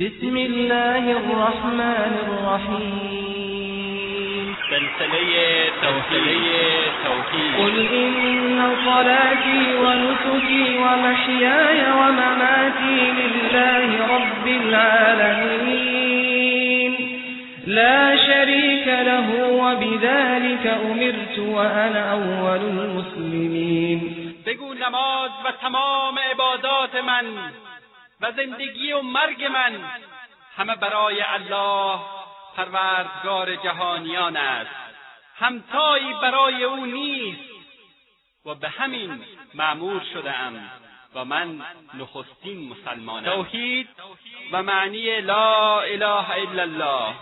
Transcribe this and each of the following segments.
بسم الله الرحمن الرحیم سلسله توحید توحید قل إن صلاتي ونسكي ومحياي ومماتي لله رب العالمين. لا شريك له وبذلك أمرت وأنا أول المسلمين. بگو نماز و تمام عبادات من. و زندگی و مرگ من همه برای الله پروردگار جهانیان است. همتایی برای او نیست و به همین معمور شدهام و من نخستین مسلمانم. توحید و معنی لا اله الا الله.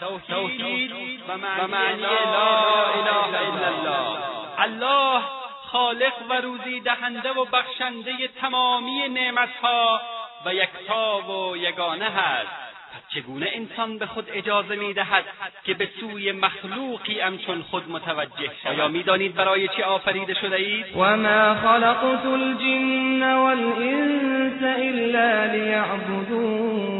توحید و معنی لا اله الا الله. الله خالق و روزی دهنده و بخشنده تمامی نعمتها و یکتا و یگانه هست پس چگونه انسان به خود اجازه می‌دهد که به سوی مخلوقی همچون خود متوجه شود؟ آیا می‌دانید برای چه آفریده شده اید وما خلقت الجن والإنس إلا ليعبدون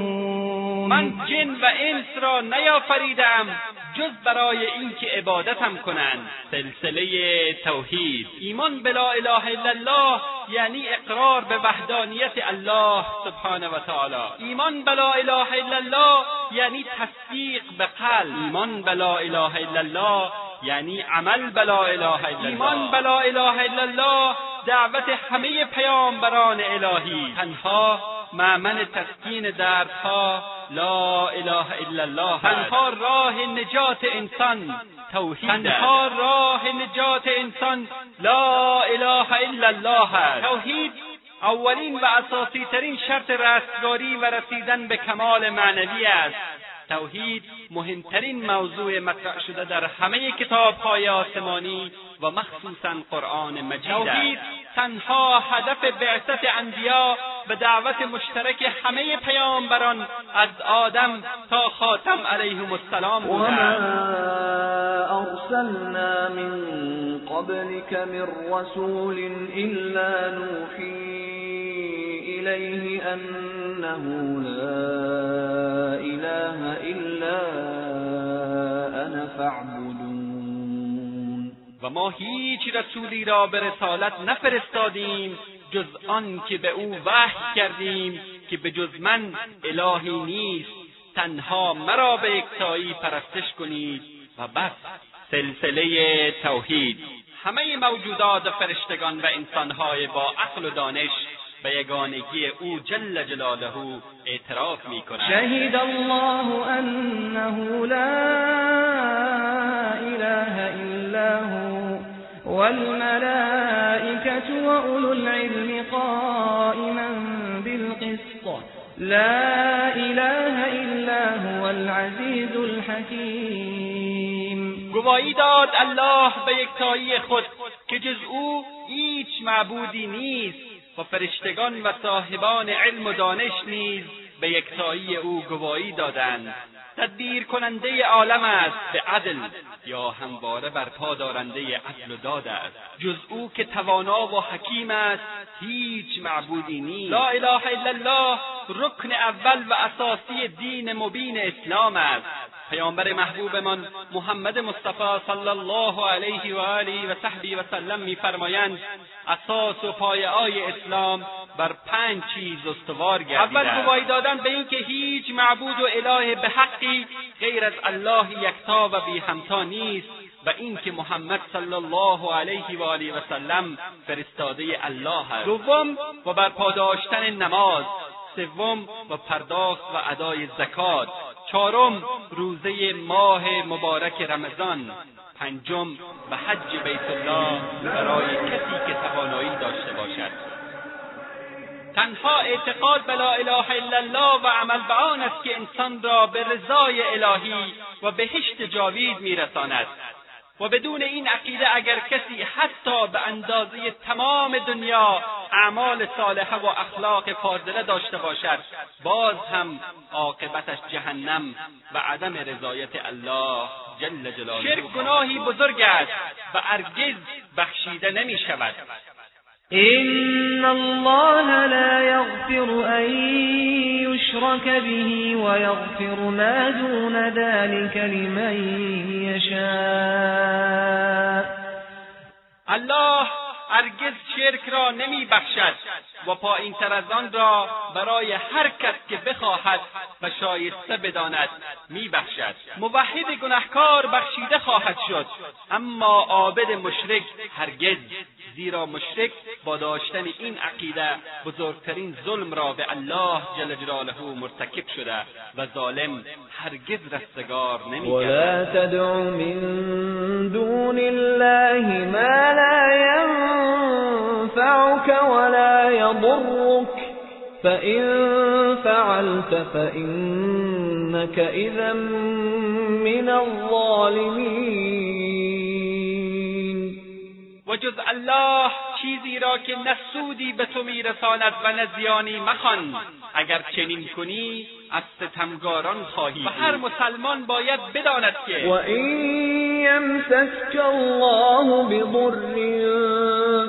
من جن و انس را نیافریدم جز برای اینکه عبادتم کنند. سلسله توحید. ایمان به لا اله الا الله یعنی اقرار به وحدانیت الله سبحانه و تعالی. ایمان به لا اله الا الله یعنی تصدیق به قلب. ایمان به لا اله الا الله یعنی عمل به لا اله الا الله. ایمان به لا اله الا الله دعوت همه پیامبران الهی. تنها معمن تسکین دردها لا اله الا الله تنها راه نجات انسان. توحید تنها راه نجات انسان. لا اله الا الله است. توحید اولین و اساسی ترین شرط رستگاری و رسیدن به کمال معنوی است. توحید مهمترین موضوع مطرح شده در همه کتابهای آسمانی و مخصوصا قرآن مجید توحید تنها هدف بعثت انبیا و دعوت مشترک همه پیامبران از آدم تا خاتم علیهم السلام بوده أرسلنا من قبلك من رسول إلا نوحي إليه أنه لا إله إلا أنا فاعبدون. و ما هیچ رسولی را به رسالت نفرستادیم جز آن که به او وحی کردیم که به جز من الهی نیست. تنها مرا به یکتایی پرستش کنید و بس. سلسله توحید. همه موجودات و فرشتگان و انسانهای با عقل و دانش به یگانگی او جل جلاله اعتراف می‌کنند شهد الله أنه لا إله إلا هو والملائكة وأولو العلم قائما بالقسط. لا إله إلا هو العزيز الحكيم گواهی داد الله به یکتایی خود که جز او هیچ معبودی نیست. و فرشتگان و صاحبان علم و دانش نیز به یکتایی او گواهی دادند. تدبیر کننده عالم است به عدل یا همواره برپا دارنده عدل و داد است. جز او که توانا و حکیم است هیچ معبودی نیست. لا اله الا الله رکن اول و اساسی دین مبین اسلام است. پیامبر محبوبمان محمد مصطفی صلی الله علیه و آله و صحبی و سلم میفرمایند اساس و پایههای اسلام بر پنج چیز استوار گردیده اول گواهی دادن به اینکه هیچ معبود و اله به حقی غیر از الله یکتا و بی همتا نیست و اینکه محمد صلی الله علیه و آله و سلم فرستاده الله است. دوم و برپا داشتن نماز. سوم و پرداخت و ادای زکات. چهارم روزه ماه مبارک رمضان. پنجم و حج بیت الله برای کسی که توانایی داشته باشد. تنها اعتقاد به لا اله الا الله و عمل به آن است که انسان را به رضای الهی و بهشت جاوید میرساند. و بدون این عقیده اگر کسی حتی به اندازه تمام دنیا اعمال صالحه و اخلاق فاضله داشته باشد باز هم عاقبتش جهنم و عدم رضایت الله جل جلاله. شرک گناهی بزرگ است و هرگز بخشیده نمی شود إن الله لا يغفر أن يشرك به ويغفر ما دون ذلك لمن يشاء. الله هرگز شرک را نمی بخشد و پایین تر از آن را برای هر کس که بخواهد و شایسته بداند می بخشد موحد گنهکار بخشیده خواهد شد. اما عابد مشرک هرگز زیرا مشرک با داشتن این عقیده بزرگترین ظلم را به الله جل جلاله مرتکب شده و ظالم هرگز رستگار نمیگردد. ولا تدع من دون الله ما يضرك. فإن فعلت فإنك إذا من الظالمين. و جز الله چیزی را که نه سودی به تو میرساند و نه زیانی مخوان. اگر چنین کنی از ستمگاران خواهی و هر مسلمان باید بداند که و این یمسسک الله بضر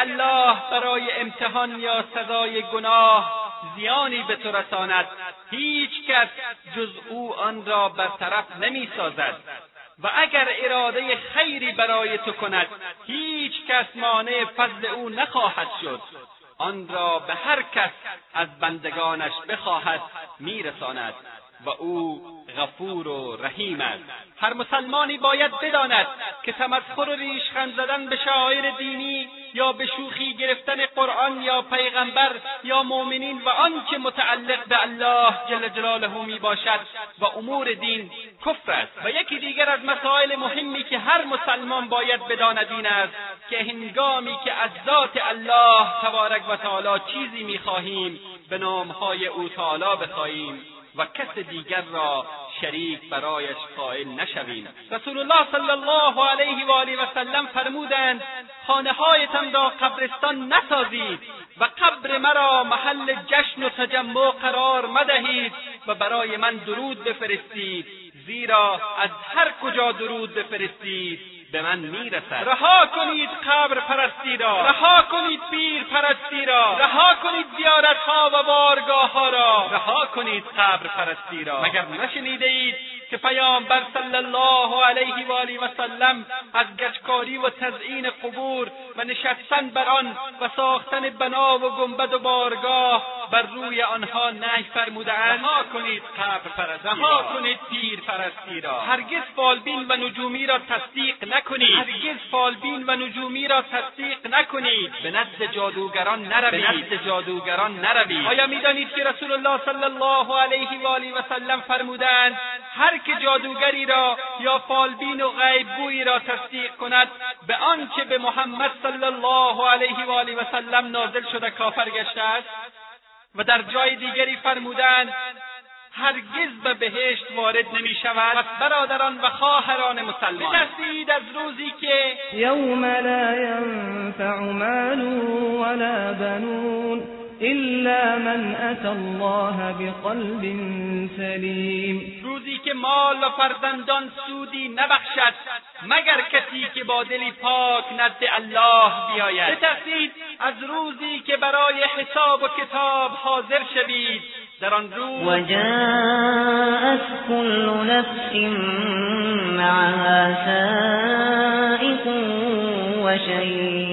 الله برای امتحان یا سزای گناه زیانی به تو رساند. هیچ کس جز او آن را برطرف نمی سازد و اگر اراده خیری برای تو کند هیچ کس مانع فضل او نخواهد شد. آن را به هر کس از بندگانش بخواهد میرساند و او غفور و رحیم است. هر مسلمانی باید بداند که تمسخر و ریشخند زدن به شعایر دینی یا به شوخی گرفتن قرآن یا پیغمبر یا مؤمنین و آنچه متعلق به الله جل جلاله می باشد و امور دین کفر است. و یکی دیگر از مسائل مهمی که هر مسلمان باید بداند این است که هنگامی که از ذات الله تبارک و تعالی چیزی می‌خواهیم به نامهای او تعالی بخواهیم. و کس دیگر را شریک برایش قائل نشویم. رسول الله صلی الله علیه و آله و سلم فرمودند خانه هایتان را قبرستان نسازید و قبر مرا محل جشن و تجمع قرار مدهید و برای من درود بفرستید زیرا از هر کجا درود بفرستید به من می‌رسد. رها کنید قبر پرستی را. رها کنید پیر پرستی را. رها کنید زیارت ها و بارگاه ها را. رها کنید قبر پرستی را. مگر نشنیده اید که پیامبر صلی الله علیه و آله و سلم از گچکاری و تزیین قبور و نشستن بر آن و ساختن بنا و گنبد و بارگاه بر روی آنها نهی فرمودهاند. رها کنید قبر پرستی رها کنید پیر پرستی را. هرگز فالبین و نجومی را تصدیق نکنید. هرگز فالبین و نجومی را تصدیق نکنید. به نزد جادوگران نروید. به نزد جادوگران نروید. آیا می‌دانید که رسول الله صلی الله علیه و آله و سلم فرمودند هر که جادوگری را یا فالبین و غیبگویی را تصدیق کند به آنچه به محمد صلی الله علیه و آله و سلم نازل شده کافر گشته است و در جای دیگری فرمودند هرگز به بهشت وارد نمی شود. پس برادران و خواهران مسلمان بترسید از روزی که یوم لا ینفع مال ولا بنون. إلا من أتى الله بقلب سلیم روزی که مال و فرزندان سودی نبخشد مگر کسی که با دلی پاک نزد الله بیاید. بترسید از روزی که برای حساب و کتاب حاضر شوید در آن روز وجاءت كل نفس معها سائق وشهید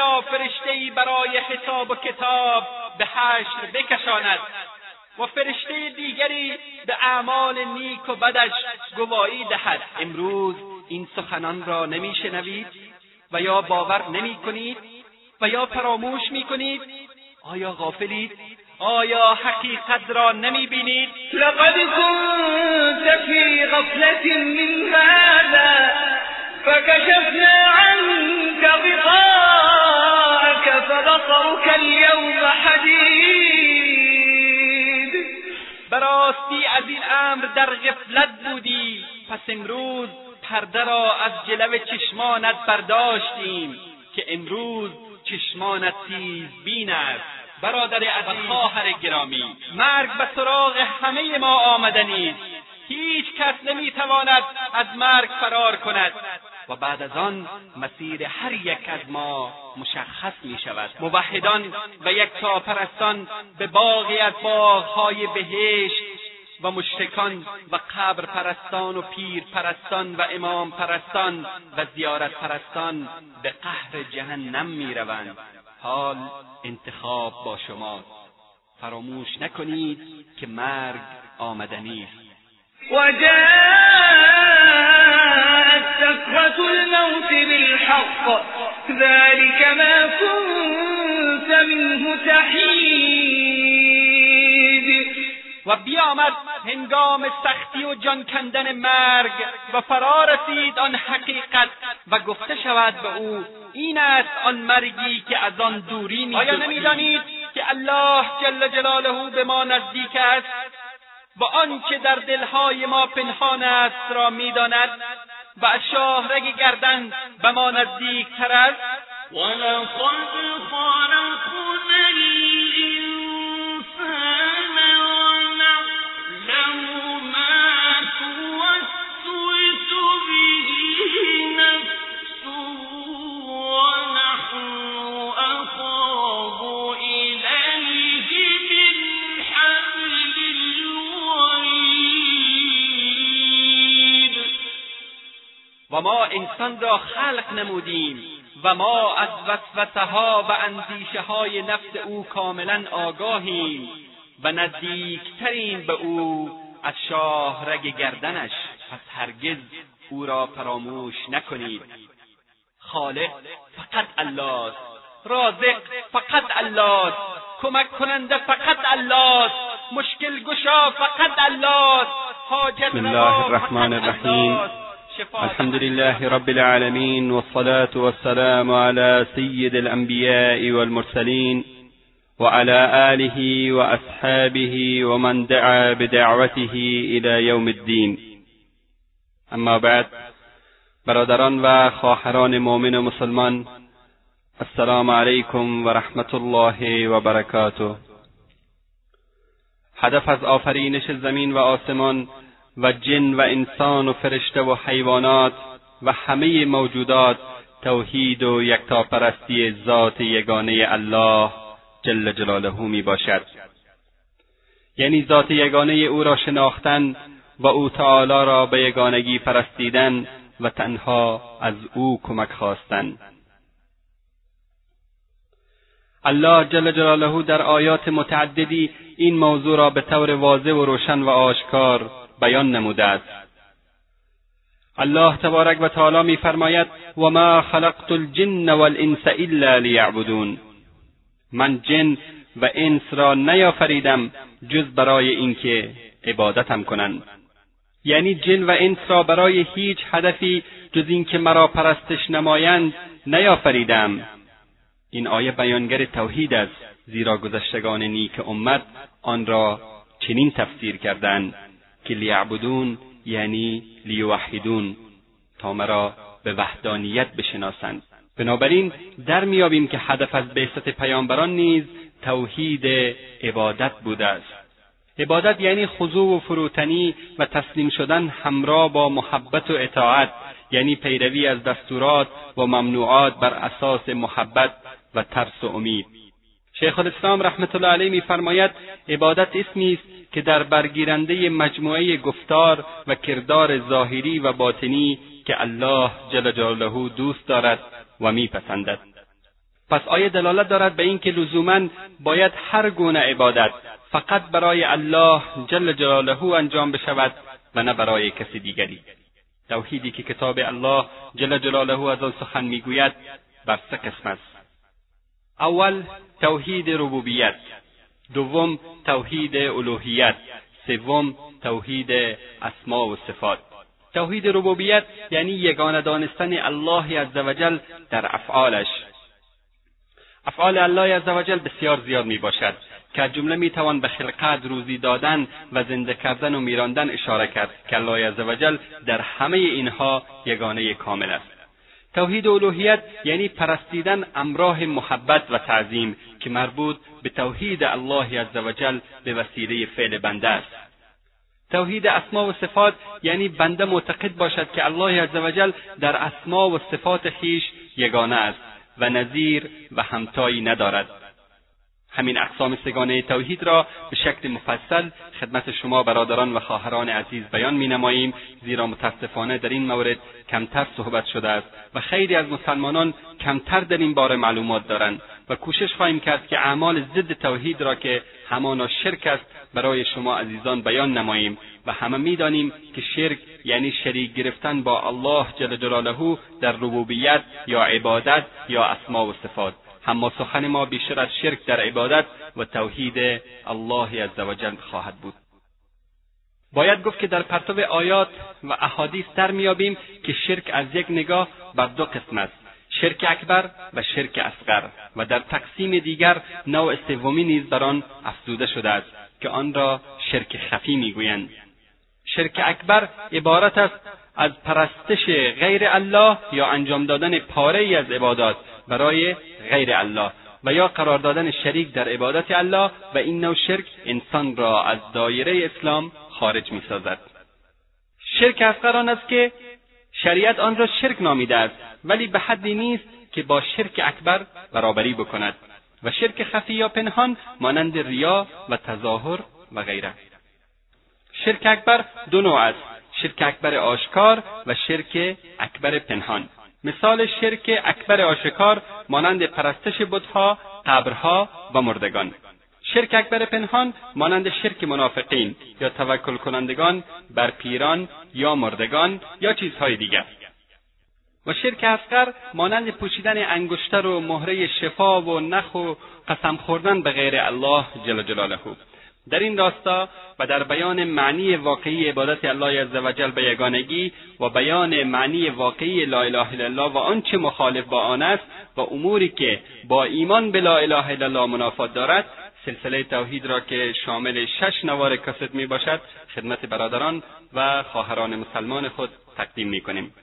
نفسی را فرشتهای برای حساب و کتاب به حشر بکشاند و فرشته دیگری به اعمال نیک و بدش گواهی دهد. امروز این سخنان را نمیشنوید و یا باور نمی کنید و یا فراموش می کنید آیا غافلید؟ آیا حقیقت را نمی بینید لقد كنت في غفلة من هذا فكشفنا عنك غطاءك فبصرك اليوم حديد. برای راستی از این امر در غفلت بودی. پس امروز پرده را از جلو چشمانت برداشتیم که امروز چشمانت تیز بین است. برادر عزیز خواهر گرامی مرگ به سراغ همه ما آمدنی هیچ کس نمی‌تواند از مرگ فرار کند. و بعد از آن مسیر هر یک از ما مشخص می شود موحدان و یک پرستان به باغی از باغهای بهشت و مشرکان و قبر پرستان و پیر پرستان و امام پرستان و زیارت پرستان به قهر جهنم می روند حال انتخاب با شما فراموش نکنید که مرگ آمدنی است. وجاءت سكرة الموت بالحق. ذلك ما كنت منه تحید و بیامد هنگام سختی و جان کندن مرگ و فرا رسید آن حقیقت و گفته شود به أو این است آن مرگی که از آن دوری می آیا نمیدانید که الله جل جلاله به ما نزدیک است؟ و آنچه در دلهای ما پنهان است را می‌داند و از شاهرگ گردن به ما نزدیکتر است. ولقد خلقنا و ما انسان را خلق نمودیم و ما از وسوسه ها و اندیشه های نفس او کاملا آگاهیم و نزدیکترین به او از شاهرگ گردنش. پس هرگز او را فراموش نکنید. خالق فقط الله است. رازق فقط الله است. کمک کننده فقط الله است. مشکل گشا فقط الله است. حاجت بسم الله الرحمن الرحیم. الحمد لله رب العالمين والصلاة والسلام على سيد الأنبياء والمرسلين وعلى آله وأصحابه ومن دعا بدعوته إلى يوم الدين. أما بعد برادران و خواهران مؤمن مسلمان السلام علیکم و رحمت الله و برکاته هدف از آفرینش زمین و آسمان و جن و انسان و فرشته و حیوانات و همه موجودات توحید و یکتاپرستی ذات یگانه الله جل جلاله می باشد. یعنی ذات یگانه او را شناختن و او تعالی را به یگانگی پرستیدن و تنها از او کمک خواستن. الله جل جلاله در آیات متعددی این موضوع را به طور واضح و روشن و آشکار بیان نموده است. الله تبارک و تعالی میفرماید و ما خلقت الجن والانس الا لیعبدون. من جن و انس را نیافریدم جز برای اینکه عبادتم کنند. یعنی جن و انس را برای هیچ هدفی جز اینکه مرا پرستش نمایند نیافریدم. این آیه بیانگر توحید است زیرا گذشتگان نیک امت آن را چنین تفسیر کردند. که لیعبدون یعنی لیوحدون تا مرا به وحدانیت بشناسند. بنابراین در میابیم که هدف از بعثت پیامبران نیز توحید عبادت بوده است. عبادت یعنی خضوع و فروتنی و تسلیم شدن همراه با محبت و اطاعت یعنی پیروی از دستورات و ممنوعات بر اساس محبت و ترس و امید. شیخ الاسلام رحمت الله علیه میفرماید عبادت اسمی است که در برگیرنده مجموعه گفتار و کردار ظاهری و باطنی که الله جل جلاله دوست دارد و میپسندد. پس آیه دلالت دارد به اینکه لزوما باید هر گونه عبادت فقط برای الله جل جلاله انجام بشود و نه برای کسی دیگری. توحیدی که کتاب الله جل جلاله از آن سخن می‌گوید بر سه قسم است. اول توحید ربوبیت. دوم توحید الوهیت. سوم توحید اسما و صفات. توحید ربوبیت یعنی یگانه دانستن الله عزوجل در افعالش. افعال الله عزوجل بسیار زیاد می باشد که از جمله می‌توان به خلقت روزی دادن و زنده کردن و میراندن اشاره کرد که الله عزوجل در همه اینها یگانه کامل است. توحید الوهیت یعنی پرستیدن امراه محبت و تعظیم که مربوط به توحید الله عزوجل به وسیله فعل بنده است. توحید اسما و صفات یعنی بنده معتقد باشد که الله عزوجل در اسما و صفات خیش یگانه است و نظیر و همتایی ندارد. همین اقسام سگانه توحید را به شکل مفصل خدمت شما برادران و خواهران عزیز بیان می نماییم زیرا متاسفانه در این مورد کمتر صحبت شده است و خیلی از مسلمانان کمتر در این باره معلومات دارند و کوشش خواهیم کرد که اعمال ضد توحید را که همانا شرک است برای شما عزیزان بیان نماییم و همه می‌دانیم که شرک یعنی شریک گرفتن با الله جل جلاله در ربوبیت یا عبادت یا اسما و صفات. اما سخن ما بیشتر از شرک در عبادت و توحید الله عزوجل خواهد بود. باید گفت که در پرتو آیات و احادیث در میابیم که شرک از یک نگاه بر دو قسم است شرک اکبر و شرک اصغر و در تقسیم دیگر نوع سومی نیز بر آن افزوده شده است که آن را شرک خفی می‌گویند. شرک اکبر عبارت است از پرستش غیر الله یا انجام دادن پاره ای از عبادات برای غیر الله و یا قرار دادن شریک در عبادت الله و این نوع شرک انسان را از دایره اسلام خارج می سازد. شرک اصغر آن است که شریعت آن را شرک نامیده است ولی به حدی نیست که با شرک اکبر برابری بکند و شرک خفی یا پنهان مانند ریا و تظاهر و غیره شرک اکبر دو نوع است شرک اکبر آشکار و شرک اکبر پنهان مثال شرک اکبر آشکار مانند پرستش بتها قبرها و مردگان. شرک اکبر پنهان مانند شرک منافقین یا توکل کنندگان بر پیران یا مردگان یا چیزهای دیگر. و شرک اصغر مانند پوشیدن انگشتر و مهره شفا و نخ و قسم خوردن به غیر الله جل جلاله. در این راستا و در بیان معنی واقعی عبادت الله عزوجل به یگانگی و بیان معنی واقعی لا اله الا الله و آنچه مخالف با آن است و اموری که با ایمان به لا اله الا الله منافات دارد سلسله توحید را که شامل شش نوار کست می باشد خدمت برادران و خواهران مسلمان خود تقدیم می کنیم.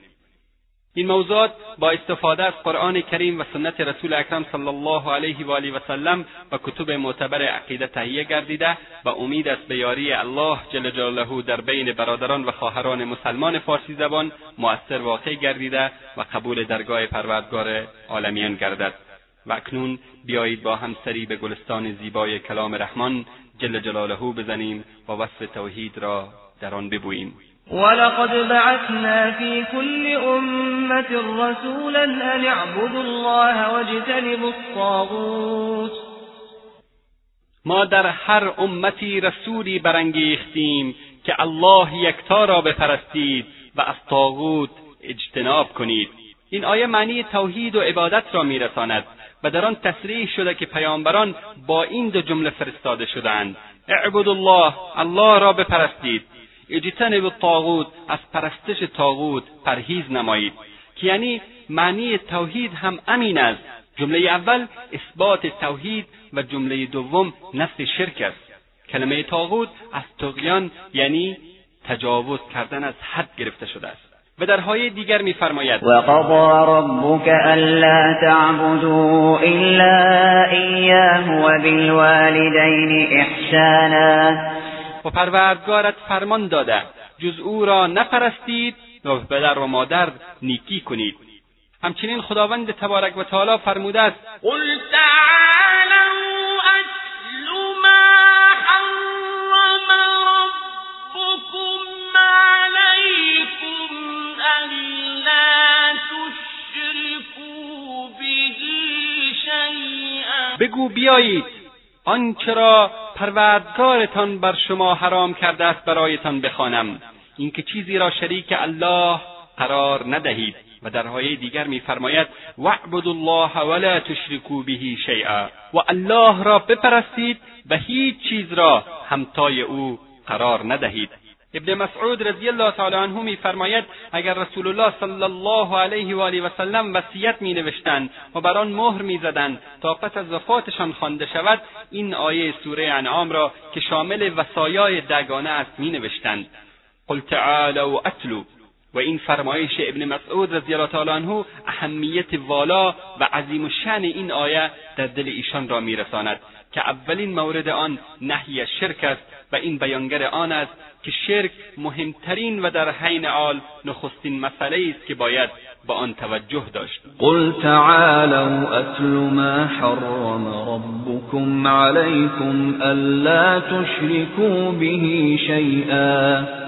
این موضوعات با استفاده از قرآن کریم و سنت رسول اکرم صلی الله علیه و آله و سلم و کتب معتبر عقیده تهیه گردیده و امید است به یاری الله جل جلاله در بین برادران و خواهران مسلمان فارسی زبان مؤثر واقع گردیده و قبول درگاه پروردگار عالمیان گردد. و اکنون بیایید با هم سری به گلستان زیبای کلام رحمان جل جلاله بزنیم و وصف توحید را در آن ببوییم. ولقد بعثنا في كل أمة رسولا أن اعبدوا الله واجتنبوا الطاغوت. ما در هر امتی رسولی برانگیختیم که الله یکتا را بپرستید و از طاغوت اجتناب کنید. این آیه معنی توحید و عبادت را میرساند و در آن تصریح شده که پیامبران با این دو جمله فرستاده شدهاند اعبدوا الله الله را بپرستید. اجتنب الطاغوت از پرستش طاغوت پرهیز نمایید که یعنی معنی توحید هم امین است. جمله اول اثبات توحید و جمله دوم نفی شرک است. کلمه طاغوت از تقیان یعنی تجاوز کردن از حد گرفته شده است. و در های دیگر میفرماید وقضى ربك الا تعبدوا الا اياه وبالوالدين احسانا. و پروردگارت فرمان داده. جز او را نپرستید و به پدر و مادر نیکی کنید. همچنین خداوند تبارک و تعالی فرموده است قل بگو بیایید آنچه را پروردگارتان بر شما حرام کرده است برایتان بخوانم. اینکه چیزی را شریک الله قرار ندهید و در آیه دیگر میفرماید واعبدوا الله ولا تشرکوا به شیئا. و الله را بپرستید و هیچ چیز را همتای او قرار ندهید. ابن مسعود رضی الله تعالی عنه میفرماید اگر رسول الله صلی الله علیه و آله و سلم وصیت می نوشتند و بر آن مهر می‌زدند تا پس از وفاتشان خوانده شود این آیه سوره انعام را که شامل وصایای دگانه است می نوشتند قل تعالوا اتلو. و این فرمایش ابن مسعود رضی الله تعالی عنه اهمیت والا و عظیم و شن این آیه در دل ایشان را میرساند. که اولین مورد آن نهی از شرک است و این بیانگر آن است که شرک مهمترین و در حین آل نخستین مسئله است که باید به آن توجه داشت. قل تعالوا اتل ما حرم ربكم عليكم الا تشركوا به شيئا.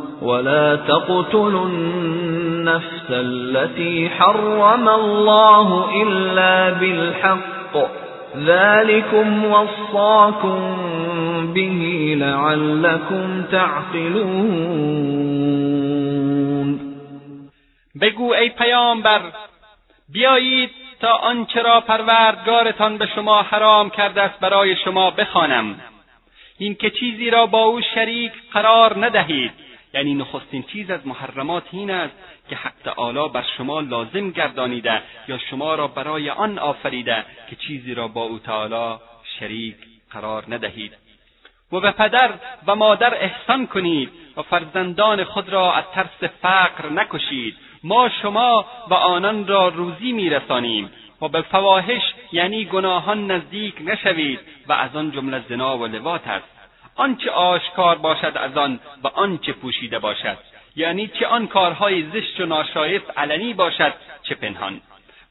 ولا تقتلوا النفس التي حرم الله إلا بالحق ذلكم وصاكم به لعلكم تعقلون بگو ای پیامبر بیایید تا آنچه را پروردگارتان به شما حرام کرده است برای شما بخوانم. این که چیزی را با او شریک قرار ندهید. یعنی نخستین چیز از محرمات این است که حق تعالی بر شما لازم گردانیده یا شما را برای آن آفریده که چیزی را با او تعالی شریک قرار ندهید. و به پدر و مادر احسان کنید و فرزندان خود را از ترس فقر نکشید. ما شما و آنان را روزی میرسانیم و به فواحش یعنی گناهان نزدیک نشوید و از آن جمله زنا و لوات است. آنچه آشکار باشد از آن و آنچه پوشیده باشد. یعنی چه آن کارهای زشت و ناشایست علنی باشد چه پنهان.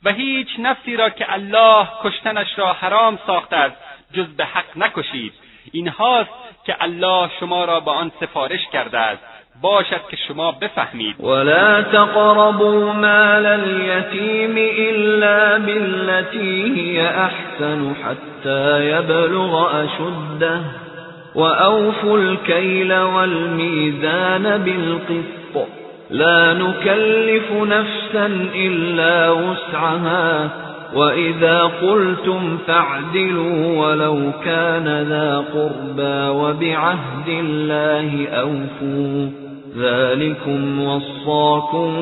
و هیچ نفسی را که الله کشتنش را حرام ساخته است جز به حق نکشید. اینهاست که الله شما را به آن سفارش کرده است. باشد که شما بفهمید. ولا تقربوا مال اليتيم الا بالتي هي احسن حتى يبلغ اشده وأوفوا الكيل والميزان بالقسط. لا نكلف نفسا إلا وسعها. وإذا قلتم فاعدلوا ولو كان ذا قربى وبعهد الله أوفوا. ذلكم وصاكم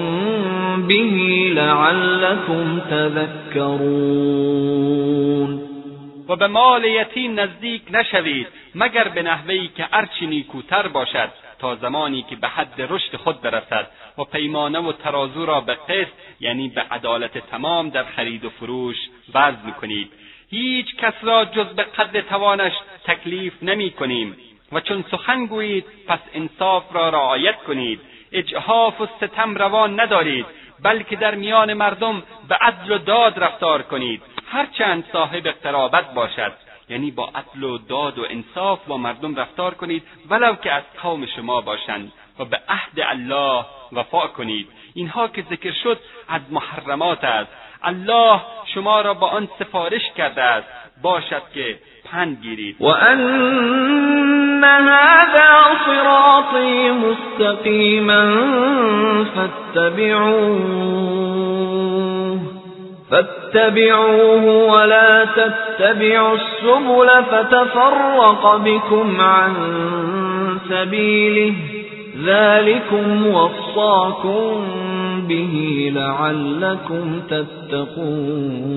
به لعلكم تذكرون. و به مال یتیم نزدیک نشوید مگر به نحوهی که ارچی نیکوتر باشد تا زمانی که به حد رشد خود برسد و پیمانه و ترازو را به قسط یعنی به عدالت تمام در خرید و فروش وزن کنید هیچ کس را جز به قدر توانش تکلیف نمی کنیم و چون سخن گویید پس انصاف را رعایت کنید. اجحاف و ستم روان ندارید بلکه در میان مردم به عدل و داد رفتار کنید. هرچند صاحب قرابت باشد یعنی با عدل و داد و انصاف با مردم رفتار کنید ولو که از قوم شما باشند و به عهد الله وفا کنید. اینها که ذکر شد از محرمات است. الله شما را با آن سفارش کرده است. باشد که پند گیرید. و ان هذا صراطی مستقیما فاتبعوه فاتبعوه ولا تتبعوا السبل فتفرق بكم عن سبيله. ذلكم وصاكم به لعلكم تتقون.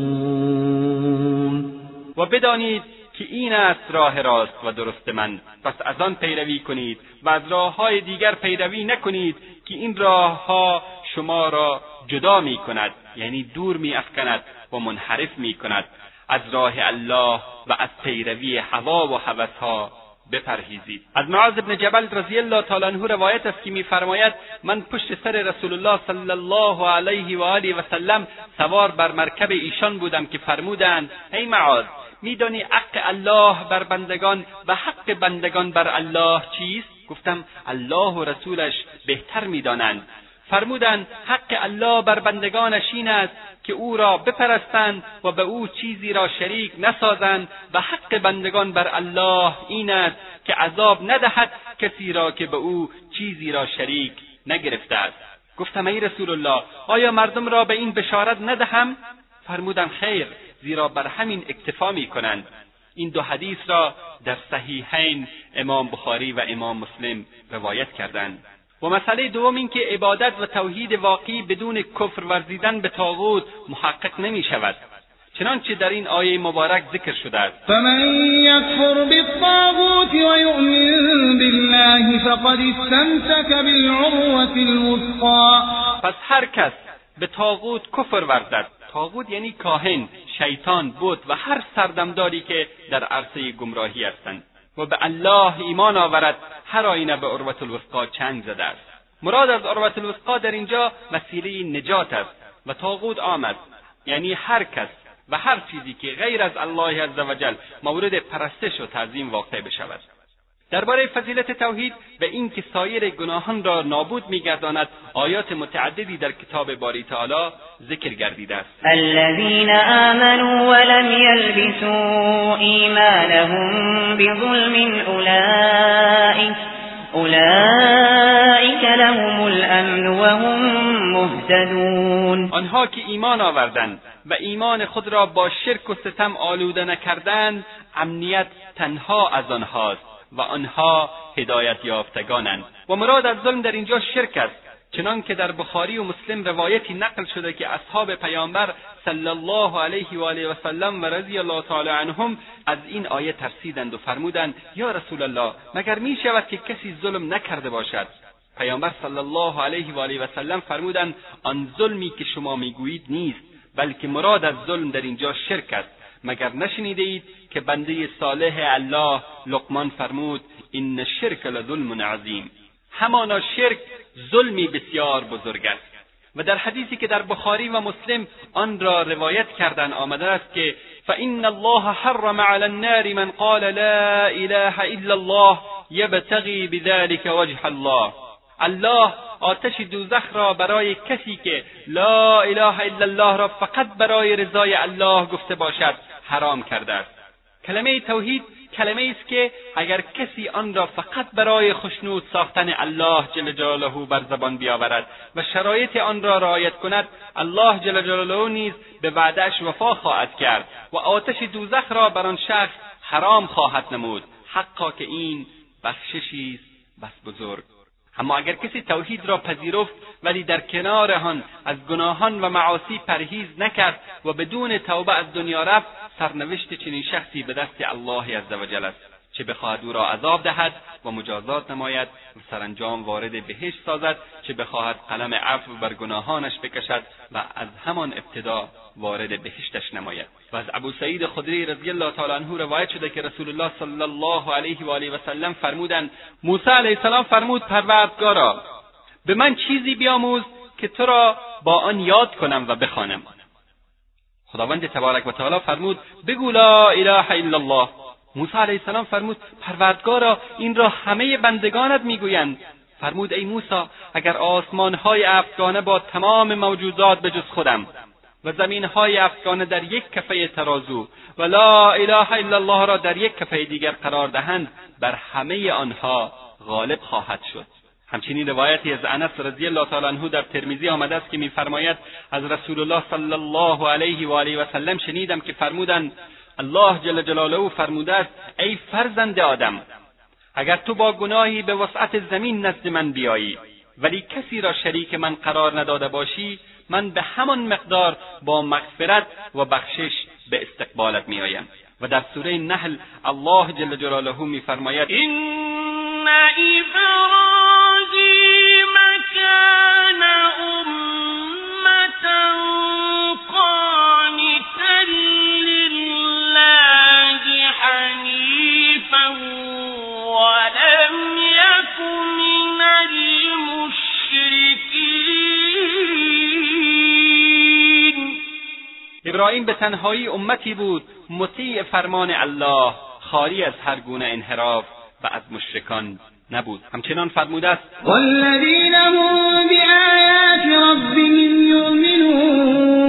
و بدانید که این است راه راست و درست من. پس از آن پیروی کنید و از راه های دیگر پیروی نکنید که این راه ها شما را جدا می کند یعنی دور می افکند و منحرف می کند از راه الله و از پیروی هوا و هوسها بپرهیزید. از معاذ بن جبل رضی الله تعالی عنه روایت است که میفرماید من پشت سر رسول الله صلی الله علیه و آله و سلم سوار بر مرکب ایشان بودم که فرمودند ای معاذ میدانی حق الله بر بندگان و حق بندگان بر الله چیست؟ گفتم الله و رسولش بهتر می‌دانند. فرمودند حق الله بر بندگانش این است که او را بپرستند و به او چیزی را شریک نسازند و حق بندگان بر الله این است که عذاب ندهد کسی را که به او چیزی را شریک نگرفته است. گفتم ای رسول الله آیا مردم را به این بشارت ندهم؟ فرمودند خیر زیرا بر همین اکتفا می کنند. این دو حدیث را در صحیحین امام بخاری و امام مسلم روایت کردند. و مسئله دوم این که عبادت و توحید واقعی بدون کفر ورزیدن به طاغوت محقق نمی شود چنانچه در این آیه مبارک ذکر شده است. فمن یکفر بالطاغوت و یؤمن بالله فقد استمسک بالعروة الوثقا پس هر کس به طاغوت کفر ورزد. طاغوت یعنی کاهن شیطان بود و هر سردمداری که در عرصه گمراهی هستند. و به الله ایمان آورد هر آینه به عروت الوثقا چنگ زده است. مراد از عروت الوثقا در اینجا وسیله نجات است و طاغوت آمد. یعنی هر کس و هر چیزی که غیر از الله عزوجل مورد پرستش و تعظیم واقع بشود. درباره فضیلت توحید و اینکه سایر گناهان را نابود میگرداند آیات متعددی در کتاب باری تعالی ذکر گردیده است. الذين آمنوا ولم يلبسوا ایمانهم بظلم اولئك اولئك لهم الامن وهم مهتدون. آنها که ایمان آوردند و ایمان خود را با شرک و ستم آلوده نکردند امنیت تنها از آنهاست. و آنها هدایت یافتگانند. و مراد از ظلم در اینجا شرک است چنان که در بخاری و مسلم روایتی نقل شده که اصحاب پیامبر صلی الله علیه و آله و سلم و رضی الله تعالی عنهم از این آیه ترسیدند و فرمودند یا رسول الله مگر می شود که کسی ظلم نکرده باشد؟ پیامبر صلی الله علیه و آله و سلم فرمودند آن ظلمی که شما می‌گویید نیست بلکه مراد از ظلم در اینجا شرک است. مگر نشنیده که بنده صالح الله لقمان فرمود این الشرک لظلم عظیم. همانا شرک ظلمی بسیار بزرگ است. و در حدیثی که در بخاری و مسلم آن را روایت کردن آمده است که فان الله حرم علی النار من قال لا اله الا الله یبتغی بذلك وجه الله. الله آتش دوزخ را برای کسی که لا اله الا الله را فقط برای رضای الله گفته باشد حرام کرده است. کلمه توحید کلمه است که اگر کسی آن را فقط برای خشنود ساختن الله جل جلاله بر زبان بیاورد و شرایط آن را رعایت کند الله جل جلاله نیز به وعدهاش وفا خواهد کرد و آتش دوزخ را بر آن شخص حرام خواهد نمود. حقا که این بخششی است بس بزرگ. اما اگر کسی توحید را پذیرفت ولی در کنار آن از گناهان و معاصی پرهیز نکرد و بدون توبه از دنیا رفت سرنوشت چنین شخصی به دست الله عزوجل است چه بخواهد او را عذاب دهد و مجازات نماید و سرانجام وارد بهشت سازد چه بخواهد قلم عفو بر گناهانش بکشد و از همان ابتدا وارد بهشتش نماید. و از ابو سعید خدری رضی الله تعالی عنه روایت شده که رسول الله صلی الله علیه و آله و سلم فرمودند موسی علیه السلام فرمود پروردگارا به من چیزی بیاموز که تو را با آن یاد کنم و بخوانم. خداوند تبارک و تعالی فرمود بگو لا اله الا الله. موسی علیه السلام فرمود پروردگارا این را همه بندگانت می‌گویند. فرمود ای موسی اگر آسمانهای افغانه با تمام موجودات به جز خودم و زمینهای افغانه در یک کفه ترازو و لا اله الا الله را در یک کفه دیگر قرار دهند بر همه آنها غالب خواهد شد. همچنین روایتی از انس رضی الله تعالی عنه در ترمیزی آمده است که میفرماید از رسول الله صلی الله علیه و آله و سلم شنیدم که فرمودند الله جل جلاله فرموده است ای فرزند آدم اگر تو با گناهی به وسعت زمین نزد من بیایی ولی کسی را شریک من قرار نداده باشی من به همان مقدار با مغفرت و بخشش به استقبالت میآیم. و در سوره نحل الله جل جلاله میفرماید این ابراهیم کان امتا قانتا لله حنیفا ولم یک من ابراهیم به تنهایی امتی بود مطیع فرمان الله خالی از هر گونه انحراف و از مشرکان نبود. همچنان فرموده است والذین هم بآیات ربهم یؤمنون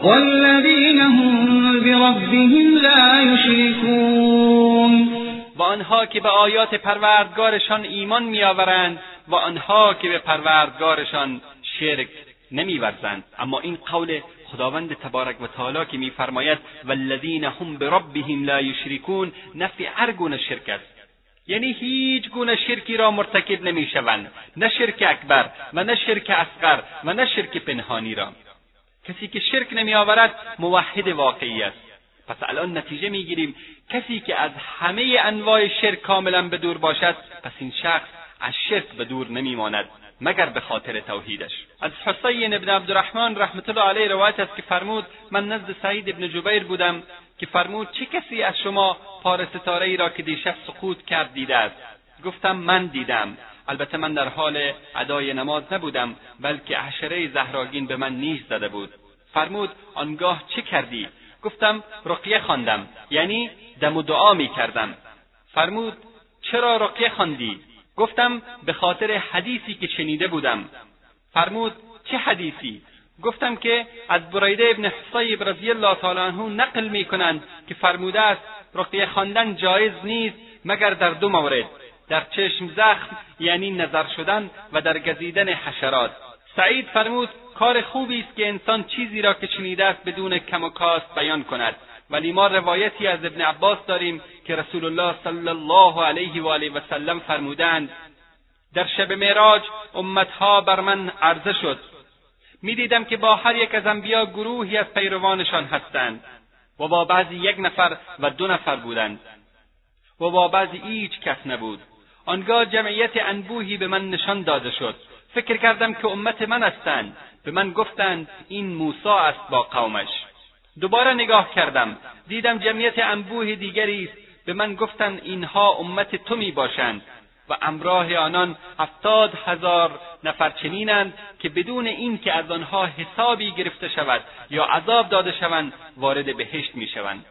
والذین هم بربهم لا یشرکون. و آنها که به آیات پروردگارشان ایمان میآورند و آنها که به پروردگارشان شرک نمیورزند. اما این قول خداوند تبارک و تعالی که میفرماید والذین هم بربهم لا یشرکون نفی هر گونه شرک است. یعنی هیچ گونه شرکی را مرتکب نمی‌شوند. نه شرک اکبر و نه شرک اصغر و نه شرک پنهانی را. کسی که شرک نمیآورد موحد واقعی است. پس الان نتیجه می‌گیریم. کسی که از همه انواع شرک کاملا به دور باشد پس این شخص از شرک به دور نمیماند. مگر به خاطر توحیدش. از حسین ابن عبدالرحمن رحمت الله علیه روایت است که فرمود من نزد سعید ابن جبیر بودم که فرمود چه کسی از شما پار ستاره را که دیشب سقوط کرد دیده است؟ گفتم من دیدم. البته من در حال ادای نماز نبودم بلکه حشره زهراگین به من نیش زده بود. فرمود آنگاه چه کردی؟ گفتم رقیه خواندم یعنی دم و دعا می کردم فرمود چرا رقیه خواندی؟ گفتم به خاطر حدیثی که شنیده بودم. فرمود چه حدیثی؟ گفتم که از بریده ابن حصیب رضی الله تعالی عنه نقل می کنند که فرموده است رقیه خواندن جایز نیست مگر در دو مورد در چشم زخم یعنی نظر شدن و در گزیدن حشرات. سعید فرمود کار خوبی است که انسان چیزی را که شنیده است بدون کم و کاست بیان کند. ولی ما روایتی از ابن عباس داریم که رسول الله صلی الله علیه و آله و سلم فرمودند در شب معراج امتها بر من عرضه شد. می‌دیدم که با هر یک از انبیا گروهی از پیروانشان هستند و با بعضی یک نفر و دو نفر بودند و با بعضی هیچ کس نبود. آنگاه جمعیت انبوهی به من نشان داده شد. فکر کردم که امت من هستند. به من گفتند این موسی است با قومش. دوباره نگاه کردم. دیدم جمعیت انبوه دیگری است. به من گفتند اینها امت تو می باشند. و امراه آنان هفتاد هزار نفر چنینند که بدون اینکه از آنها حسابی گرفته شود یا عذاب داده شوند وارد بهشت می‌شوند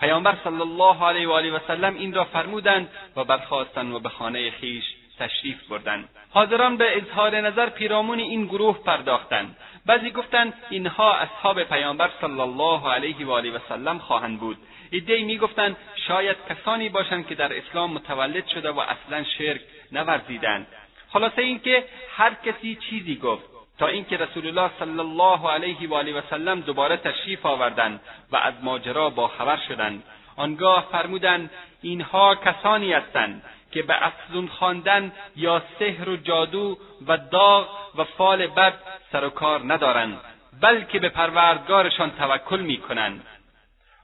پیامبر صلی الله علیه و آله و سلم این را فرمودند و برخواستند و به خانه خیش تشریف بردند. حاضران به اظهار نظر پیرامون این گروه پرداختند. بعضی گفتند اینها اصحاب پیامبر صلی الله علیه و آله و سلم خواهند بود. عدهای می‌گفتند شاید کسانی باشند که در اسلام متولد شده و اصلا شرک نورزیدند. خلاصه اینکه هر کسی چیزی گفت تا اینکه رسول الله صلی الله علیه و آله و سلم دوباره تشریف آوردند و از ماجرا با خبر شدند. آنگاه فرمودند اینها کسانی هستند که به افزون خواندن یا سحر و جادو و داغ و فال بد سر و کار ندارند بلکه به پروردگارشان توکل می‌کنند.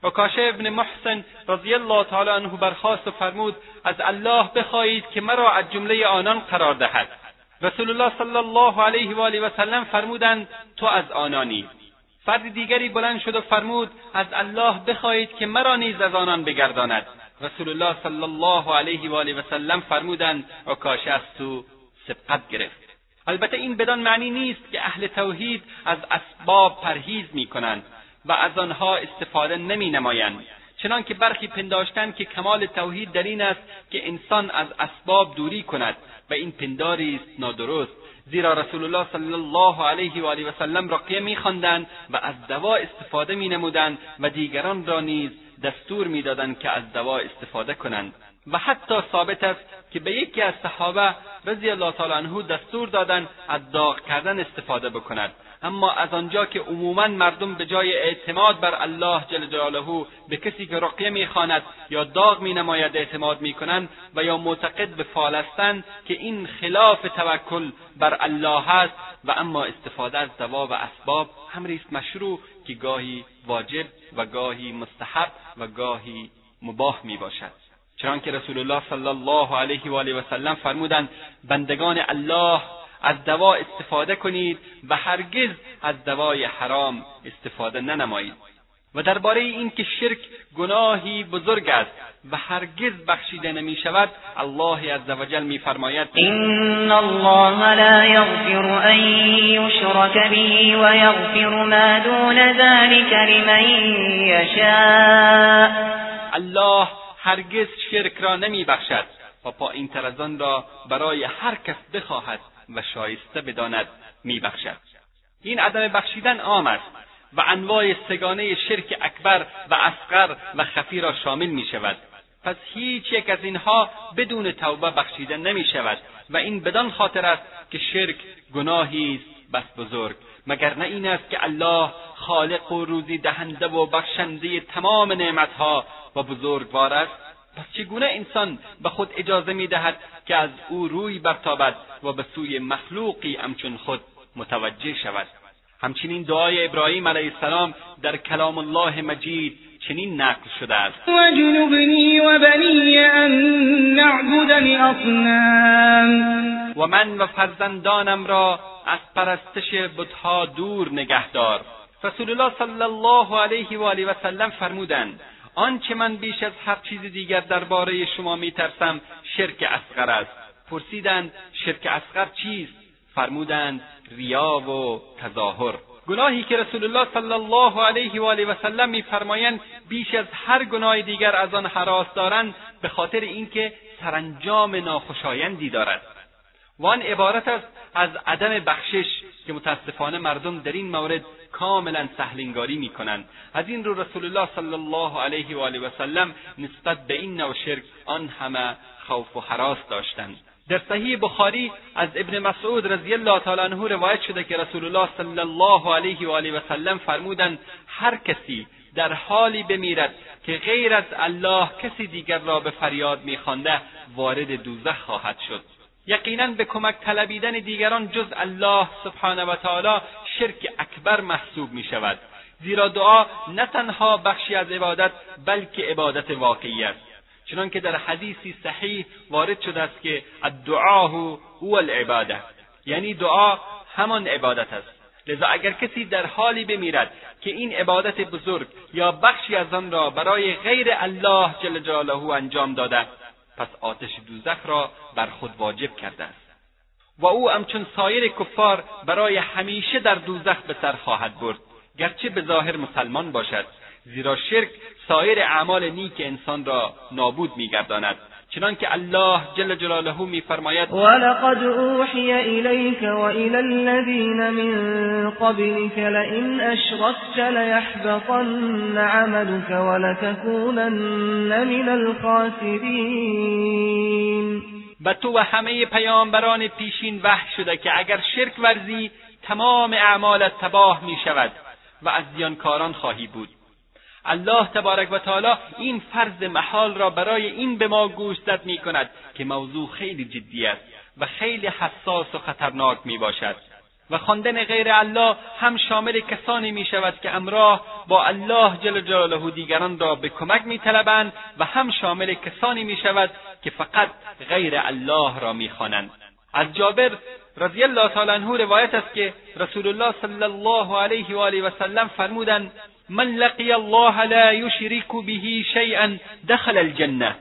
و کاشه ابن محسن رضی الله تعالی عنه برخواست و فرمود از الله بخواهید که مرا از جمله آنان قرار دهد. رسول الله صلی الله علیه و آله و سلم فرمودند تو از آنانی. فرد دیگری بلند شد و فرمود از الله بخواهید که مرا نیز از آنان بگرداند. رسول الله صلی الله علیه و آله و سلم فرمودند عکاشه از تو سبقت گرفت البته این بدان معنی نیست که اهل توحید از اسباب پرهیز می‌کنند و از آنها استفاده نمی نمایند چنان که برخی پنداشتند که کمال توحید در این است که انسان از اسباب دوری کند و این پنداری است نادرست زیرا رسول الله صلی الله علیه و آله و سلم رقیه میخواندند و از دوا استفاده مینمودند و دیگران را نیز دستور می‌دادند که از دوا استفاده کنند و حتی ثابت است که به یکی از صحابه رضی الله تعالی عنه دستور دادند از داغ کردن استفاده بکند. اما از آنجا که عموما مردم به جای اعتماد بر الله جل جلاله به کسی که رقیه می‌خواند یا داغ مینماید اعتماد می‌کنند و یا معتقد به فالستند که این خلاف توکل بر الله است و اما استفاده از دوا و اسباب امری است مشروع که گاهی واجب و گاهی مستحب و گاهی مباح می باشد چنانکه رسول الله صلی الله علیه و آله و سلم فرمودند بندگان الله از دوا استفاده کنید و هرگز از دوای حرام استفاده ننمایید. و درباره اینکه شرک گناهی بزرگ است و هرگز بخشیده نمی شود الله عزوجل میفرماید این الله لا یغفر ان یشرک به و یغفر ما دون ذلك لمن یشاء الله هرگز شرک را نمی بخشد و پایین تر از آن را برای هر کس بخواهد و شایسته بداند میبخشد. این عدم بخشیدن عام است. و انواع سگانه شرک اکبر و اصغر و خفی را شامل می شود پس هیچ یک از اینها بدون توبه بخشیده نمی شود و این بدان خاطر است که شرک گناهی است بس بزرگ. مگر نه این است که الله خالق و روزی دهنده و بخشنده تمام نعمتها و بزرگوار است؟ پس چگونه انسان به خود اجازه می دهد که از او روی برتابد و به سوی مخلوقی همچون خود متوجه شود؟ همچنین دعای ابراهیم علیه السلام در کلام الله مجید چنین نقل شده است. وجنبنی و بنی ان نعبد الاصنام. و من و فرزندانم را از پرستش بتها دور نگهدار رسول الله صلی الله علیه و آله و سلم فرمودند آنچه من بیش از هر چیز دیگر درباره شما میترسم شرک اصغر است. پرسیدند شرک اصغر چیست؟ فرمودند ریا و تظاهر. گناهی که رسول الله صلی الله علیه و آله و سلم میفرمایند بیش از هر گناه دیگر از آن حراس دارند به خاطر اینکه سرانجام ناخوشایندی دارد. و آن عبارت است از عدم بخشش که متاسفانه مردم در این مورد کاملا سهلنگاری می‌کنند. از این رو رسول الله صلی الله علیه و آله و سلم نسبت به این نوع شرک آن همه خوف و حراس داشتند. در صحیح بخاری از ابن مسعود رضی الله تعالی عنه روایت شده که رسول الله صلی الله علیه و آله و سلم فرمودند هر کسی در حالی بمیرد که غیر از الله کسی دیگر را به فریاد میخوانده وارد دوزخ خواهد شد. یقینا به کمک طلبیدن دیگران جز الله سبحانه و تعالی شرک اکبر محسوب می شود زیرا دعا نه تنها بخشی از عبادت بلکه عبادت واقعی است. چنانکه در حدیثی صحیح وارد شده است که الدعا هو العباده یعنی دعا همان عبادت است. لذا اگر کسی در حالی بمیرد که این عبادت بزرگ یا بخشی از آن را برای غیر الله جل جلاله انجام داده پس آتش دوزخ را بر خود واجب کرده است. و او همچون سایر کفار برای همیشه در دوزخ به سر خواهد برد گرچه به ظاهر مسلمان باشد. زیرا شرک سایر اعمال نیک انسان را نابود میگرداند. چنانکه الله جل جلاله میفرماید ولقد اوحی الیک والى الذین من قبلك لئن اشرکت لیحبطن عملك ولتكونن من الخاسرین. به تو و همه پیامبران پیشین وحی شده که اگر شرک ورزی تمام اعمالت تباه می شود و از زیانکاران خواهی بود. الله تبارک و تعالی این فرض محال را برای این به ما گوشزد می کند که موضوع خیلی جدی است و خیلی حساس و خطرناک می باشد و خواندن غیر الله هم شامل کسانی می شود که امراه با الله جل جلاله دیگران را به کمک می طلبند و هم شامل کسانی می شود که فقط غیر الله را می خوانند. از جابر رضی الله تعالی عنه روایت است که رسول الله صلی الله علیه و آله و سلم فرمودند من لقی الله لا یشرک به شیئا دخل الجنه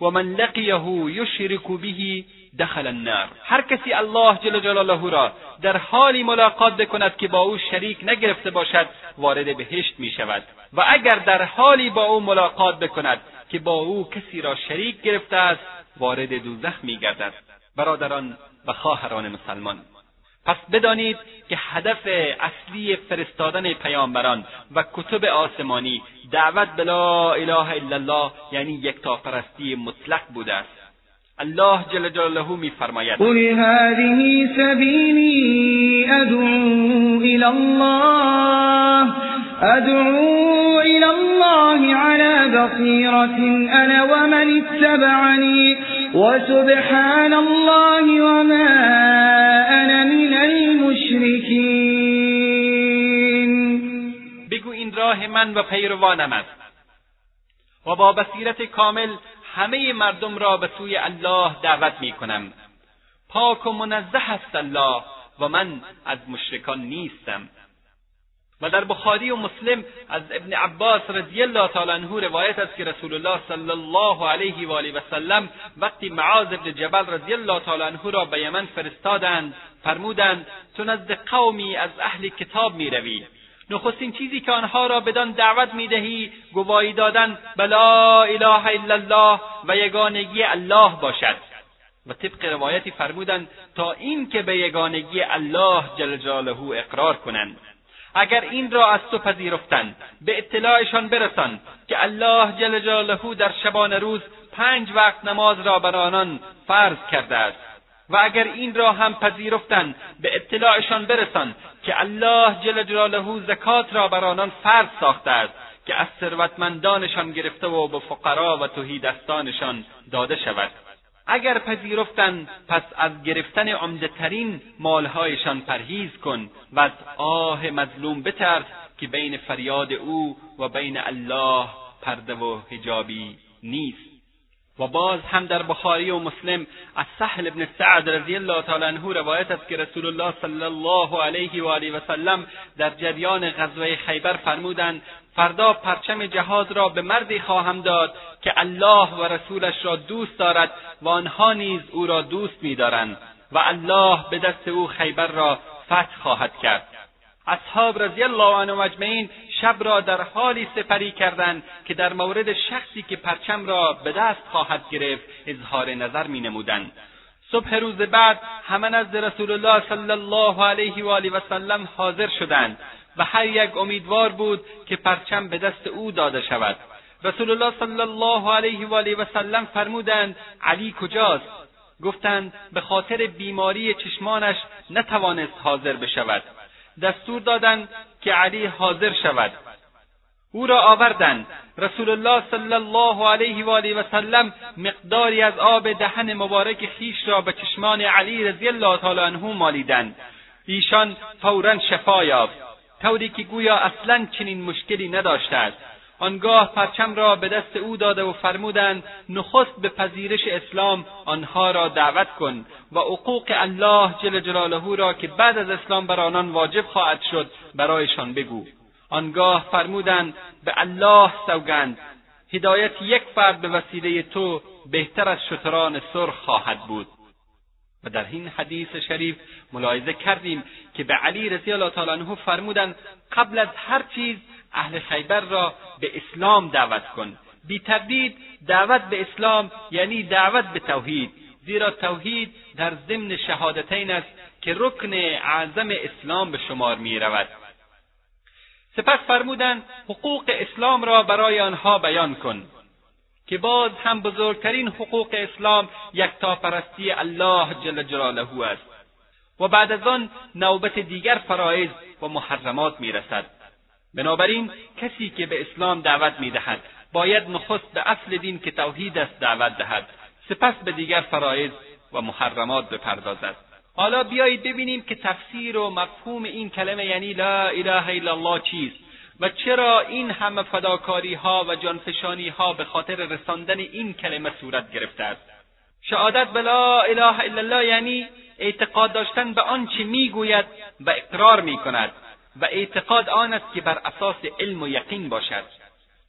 و من لقیه یشرک به دخل النار. هر کسی الله جل جلاله را در حالی ملاقات بکند که با او شریک نگرفته باشد وارد بهشت می شود. و اگر در حالی با او ملاقات بکند که با او کسی را شریک گرفته است وارد دوزخ می گردد. برادران و خواهران مسلمان پس بدانید که هدف اصلی فرستادن پیامبران و کتب آسمانی دعوت به لا اله الا الله یعنی یکتاپرستی مطلق بوده است. الله جل جلاله میفرماید. قل هذه سبیلی ادعو الى الله ادعو الى الله على بصیرة انا ومن اتبعنی وسبحان الله وما من و پیروانم است و با بصیرت کامل همه مردم را به سوی الله دعوت می کنم. پاک و منزه است الله و من از مشرکان نیستم. و در بخاری و مسلم از ابن عباس رضی الله تعالی عنه روایت است که رسول الله صلی الله علیه و آله و سلم وقتی معاذ ابن جبل رضی الله تعالی عنه را به یمن فرستادند فرمودند تو نزد قومی از اهل کتاب می‌روی نخستین چیزی که آنها را بدان دعوت می‌دهی گواهی دادن به لا اله الا الله و یگانگی الله باشد. و طبق روایتی فرمودند تا این که به یگانگی الله جل جلاله اقرار کنند. اگر این را از تو پذیرفتند به اطلاعشان برسان که الله جل جلاله در شبان روز پنج وقت نماز را بر آنان فرض کرده است. و اگر این را هم پذیرفتند به اطلاعشان برسان که الله جل جلاله زکات را بر آنان فرض ساخته است که از ثروتمندانشان گرفته و به فقرا و تهیدستانشان داده شود. اگر پذیرفتند پس از گرفتن عمدهترین مالهایشان پرهیز کن و از آه مظلوم بترس که بین فریاد او و بین الله پرده و حجابی نیست. و باز هم در بخاری و مسلم از سهل ابن سعد رضی الله تعالی عنه روایت است که رسول الله صلی الله علیه و آله و سلم در جریان غزوه خیبر فرمودند فردا پرچم جهاد را به مردی خواهم داد که الله و رسولش را دوست دارد و آنها نیز او را دوست می‌دارند و الله به دست او خیبر را فتح خواهد کرد. اصحاب رضی الله عنهم اجمعین شب را در حالی سپری کردند که در مورد شخصی که پرچم را به دست خواهد گرفت اظهار نظر می نمودند. صبح روز بعد همه نزد رسول الله صلی الله علیه و آله و سلم حاضر شدند و هر یک امیدوار بود که پرچم به دست او داده شود. رسول الله صلی الله علیه و آله و سلم فرمودند علی کجاست؟ گفتند به خاطر بیماری چشمانش نتوانست حاضر بشود. دستور دادند که علی حاضر شود. او را آوردند رسول الله صلی الله علیه و آله و سلم مقداری از آب دهن مبارک خیش را به چشمان علی رضی الله تعالی عنه مالیدند. ایشان فورا شفا یافت. طوری که گویا اصلا چنین مشکلی نداشته است. آنگاه پرچم را به دست او داده و فرمودند نخست به پذیرش اسلام آنها را دعوت کن و حقوق الله جل جلاله را که بعد از اسلام بر آنان واجب خواهد شد برایشان بگو. آنگاه فرمودند به الله سوگند. هدایت یک فرد به وسیله تو بهتر از شتران سرخ خواهد بود. و در این حدیث شریف ملاحظه کردیم که به علی رضی الله تعالی عنه فرمودند قبل از هر چیز اهل خیبر را به اسلام دعوت کن. بی تردید دعوت به اسلام یعنی دعوت به توحید. زیرا توحید در ضمن شهادتین است که رکن اعظم اسلام به شمار می رود. سپس فرمودند حقوق اسلام را برای آنها بیان کن که باز هم بزرگترین حقوق اسلام یکتاپرستی الله جل جلاله است. و بعد از آن نوبت دیگر فرایض و محرمات می‌رسد بنابراین کسی که به اسلام دعوت می‌دهد باید نخست به اصل دین که توحید است دعوت دهد سپس به دیگر فرایض و محرمات بپردازد. حالا بیایید ببینیم که تفسیر و مفهوم این کلمه یعنی لا اله الا الله چیست و چرا این همه فداکاری ها و جانفشانی ها به خاطر رساندن این کلمه صورت گرفته است؟ شهادت به لا اله الا الله یعنی اعتقاد داشتن به آنچه می‌گوید و اقرار می‌کند. و اعتقاد آن است که بر اساس علم و یقین باشد.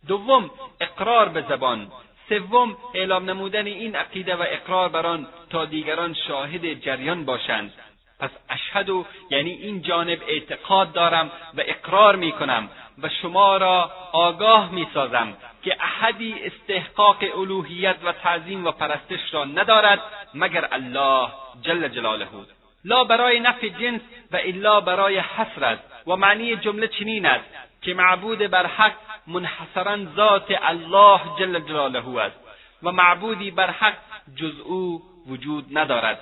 دوم اقرار به زبان. سوم اعلام نمودن این عقیده و اقرار بر آن تا دیگران شاهد جریان باشند. پس اشهد یعنی این جانب اعتقاد دارم و اقرار می کنم و شما را آگاه می سازم که احدی استحقاق الوهیت و تعظیم و پرستش را ندارد مگر الله جل جلاله. لا برای نفع جنس و الا برای حصر است و معنی جمله چنین است که معبود بر حق منحصرا ذات الله جل جلاله است و معبودی بر حق جز او وجود ندارد.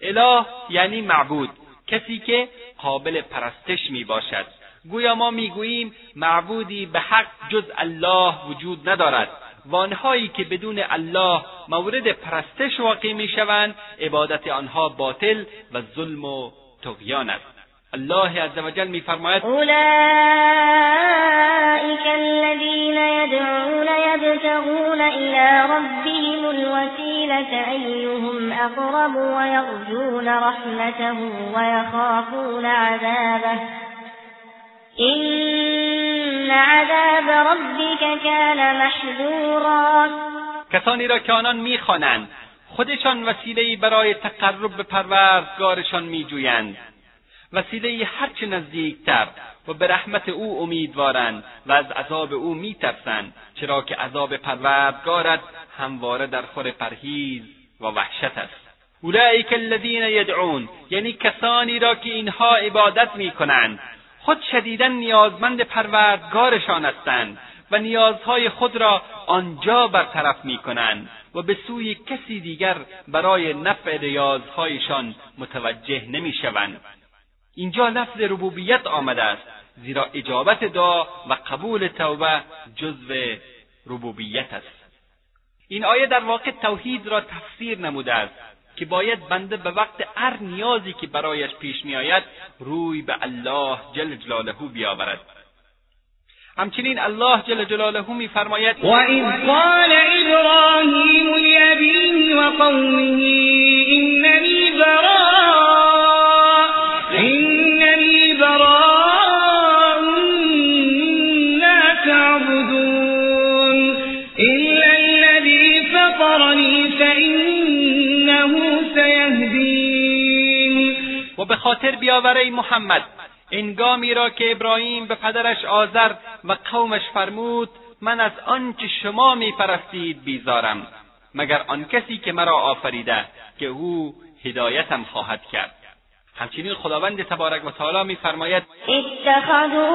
اله یعنی معبود کسی که قابل پرستش می باشد. گویا ما می‌گوییم معبودی به حق جز الله وجود ندارد. و آنهایی که بدون الله مورد پرستش واقع می‌شوند عبادت آنها باطل و ظلم و طغیان است. الله عز وجل میفرماید اولئک الذین یدعون یبتغون إلى ربهم الوسیلة ایهم أقرب ویرجون رحمته ویخافون عذابه. این عذاب ربک کان محذورا. کسانی را که آنان میخوانند خودشان وسیلهای برای تقرب به پروردگارشان میجویند. وسیله هرچه نزدیکتر و به رحمت او امیدوارند و از عذاب او میترسند چرا که عذاب پروردگارت همواره در خور پرهیز و وحشت است. اولئک الذین یدعون یعنی کسانی را که اینها عبادت می‌کنند خود شدیدا نیازمند پروردگارشان هستند و نیازهای خود را آنجا برطرف می‌کنند و به سوی کسی دیگر برای نفع نیازهایشان متوجه نمی‌شوند. اینجا لفظ ربوبیت آمده است زیرا اجابت دعا و قبول توبه جزو ربوبیت است. این آیه در واقع توحید را تفسیر نموده است که باید بنده به وقت هر نیازی که برایش پیش میآید روی به الله جل جلاله بیاورد. همچنین الله جل جلاله میفرماید و اذ قال ابراهیم لابیه و قومه اننی به خاطر بیاوره محمد انگامی را که ابراهیم به پدرش آذر و قومش فرمود من از آنچه شما میپرستید بیزارم مگر آن کسی که مرا آفریده که او هدایتم خواهد کرد. همچنین خداوند تبارک و تعالی میفرماید اتخذوا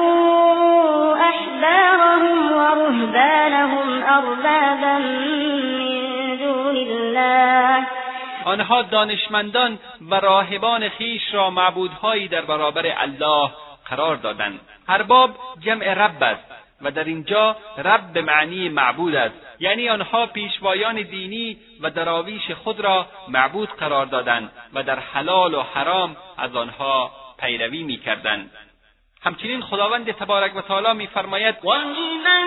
احبارهم و رهبانهم اربابا من دون الله. آنها دانشمندان و راهبان خیش را معبودهایی در برابر الله قرار دادند. ارباب جمع رب است و در اینجا رب به معنی معبود است. یعنی آنها پیشوایان دینی و دراویش خود را معبود قرار دادند و در حلال و حرام از آنها پیروی می‌کردند. همچنین خداوند تبارک و تعالی میفرماید و من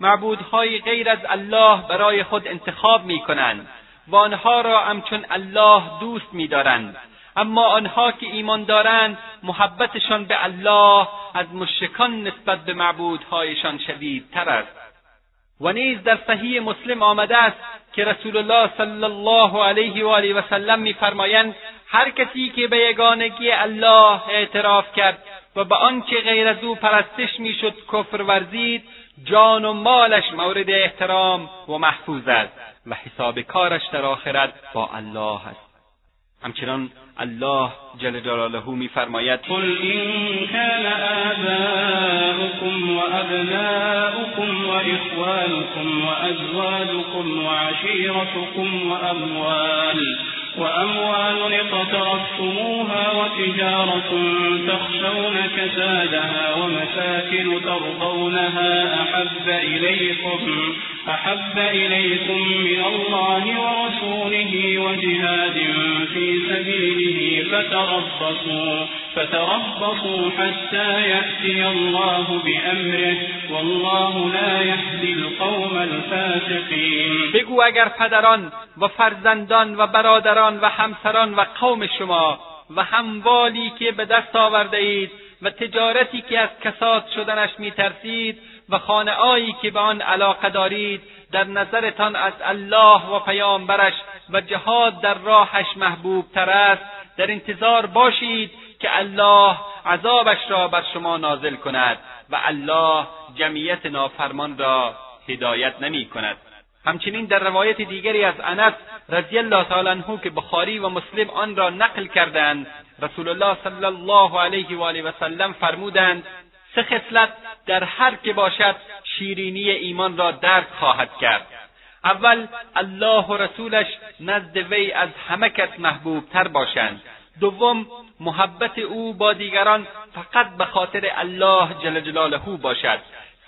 معبودهای غیر از الله برای خود انتخاب می کنند و آنها را همچون الله دوست می‌دارند. اما آنها که ایمان دارند محبتشان به الله از مشکان نسبت به معبودهایشان شدیدتر است. و نیز در صحیح مسلم آمده است که رسول الله صلی الله علیه و آله و سلم میفرمایند هر کسی که به یگانگی الله اعتراف کرد و به آنچه غیر از او پرستش می‌شد کفر ورزید جان و مالش مورد احترام و محفوظ است و حساب کارش در آخرت با الله است. همچنان الله جل جلاله میفرماید قل این كان آباؤكم وأبناؤكم وإخوانكم وأزواجكم وعشيرتكم وأموال وأموال اقترفتموها وتجارة تخشون كسادها ومساكن ترضونها أحب إليكم أحب إليكم من الله ورسوله وجهاد في سبيله فتربصوا فتربصوا حتى يأتي الله بأمره والله لا يهدي القوم الفاسقين. بگو اگر پدران و فرزندان و برادران و همسران و قوم شما و هموالی که به دست آورده اید و تجارتی که از کساد شدنش میترسید و خانه که به آن علاقه دارید در نظرتان از الله و پیامبرش و جهاد در راهش محبوب تر است. در انتظار باشید که الله عذابش را بر شما نازل کند و الله جمعیت نافرمان را هدایت نمی کند. همچنین در روایت دیگری از انس رضی الله تعالی عنه که بخاری و مسلم آن را نقل کردند رسول الله صلی الله علیه و آله و سلم فرمودند سه خصلت در هر که باشد شیرینی ایمان را درک خواهد کرد. اول الله و رسولش نزد وی از همه کس محبوب تر باشند. دوم محبت او با دیگران فقط به خاطر الله جل جلاله باشد.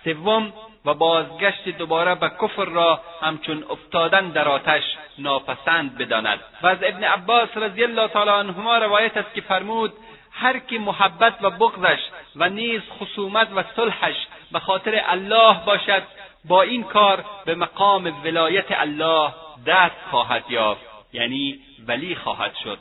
سوم و بازگشت دوباره به کفر را همچون افتادن در آتش ناپسند بداند. و از ابن عباس رضی الله تعالی عنهما روایت است که فرمود هر کی محبت و بغضش و نیز خصومت و صلحش به خاطر الله باشد با این کار به مقام ولایت الله دست خواهد یافت یعنی ولی خواهد شد.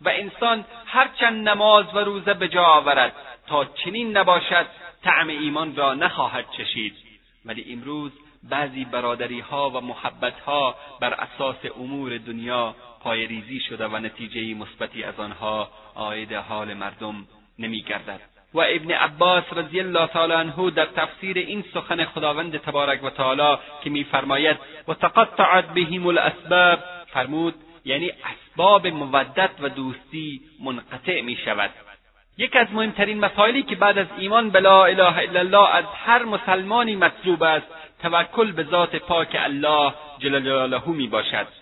و انسان هرچند نماز و روزه به جا آورد تا چنین نباشد طعم ایمان را نخواهد چشید. ولی امروز بعضی برادری ها و محبت ها بر اساس امور دنیا پایریزی شده و نتیجه مثبتی از آنها عاید حال مردم نمیگردد. و ابن عباس رضی الله تعالی عنه در تفسیر این سخن خداوند تبارک و تعالی که میفرماید و تقطعت بهم الاسباب فرمود یعنی اسباب مودت و دوستی منقطع می شود یک از مهمترین مسائلی که بعد از ایمان به لا اله الا الله از هر مسلمانی مطلوب است توکل به ذات پاک الله جل جلاله می باشد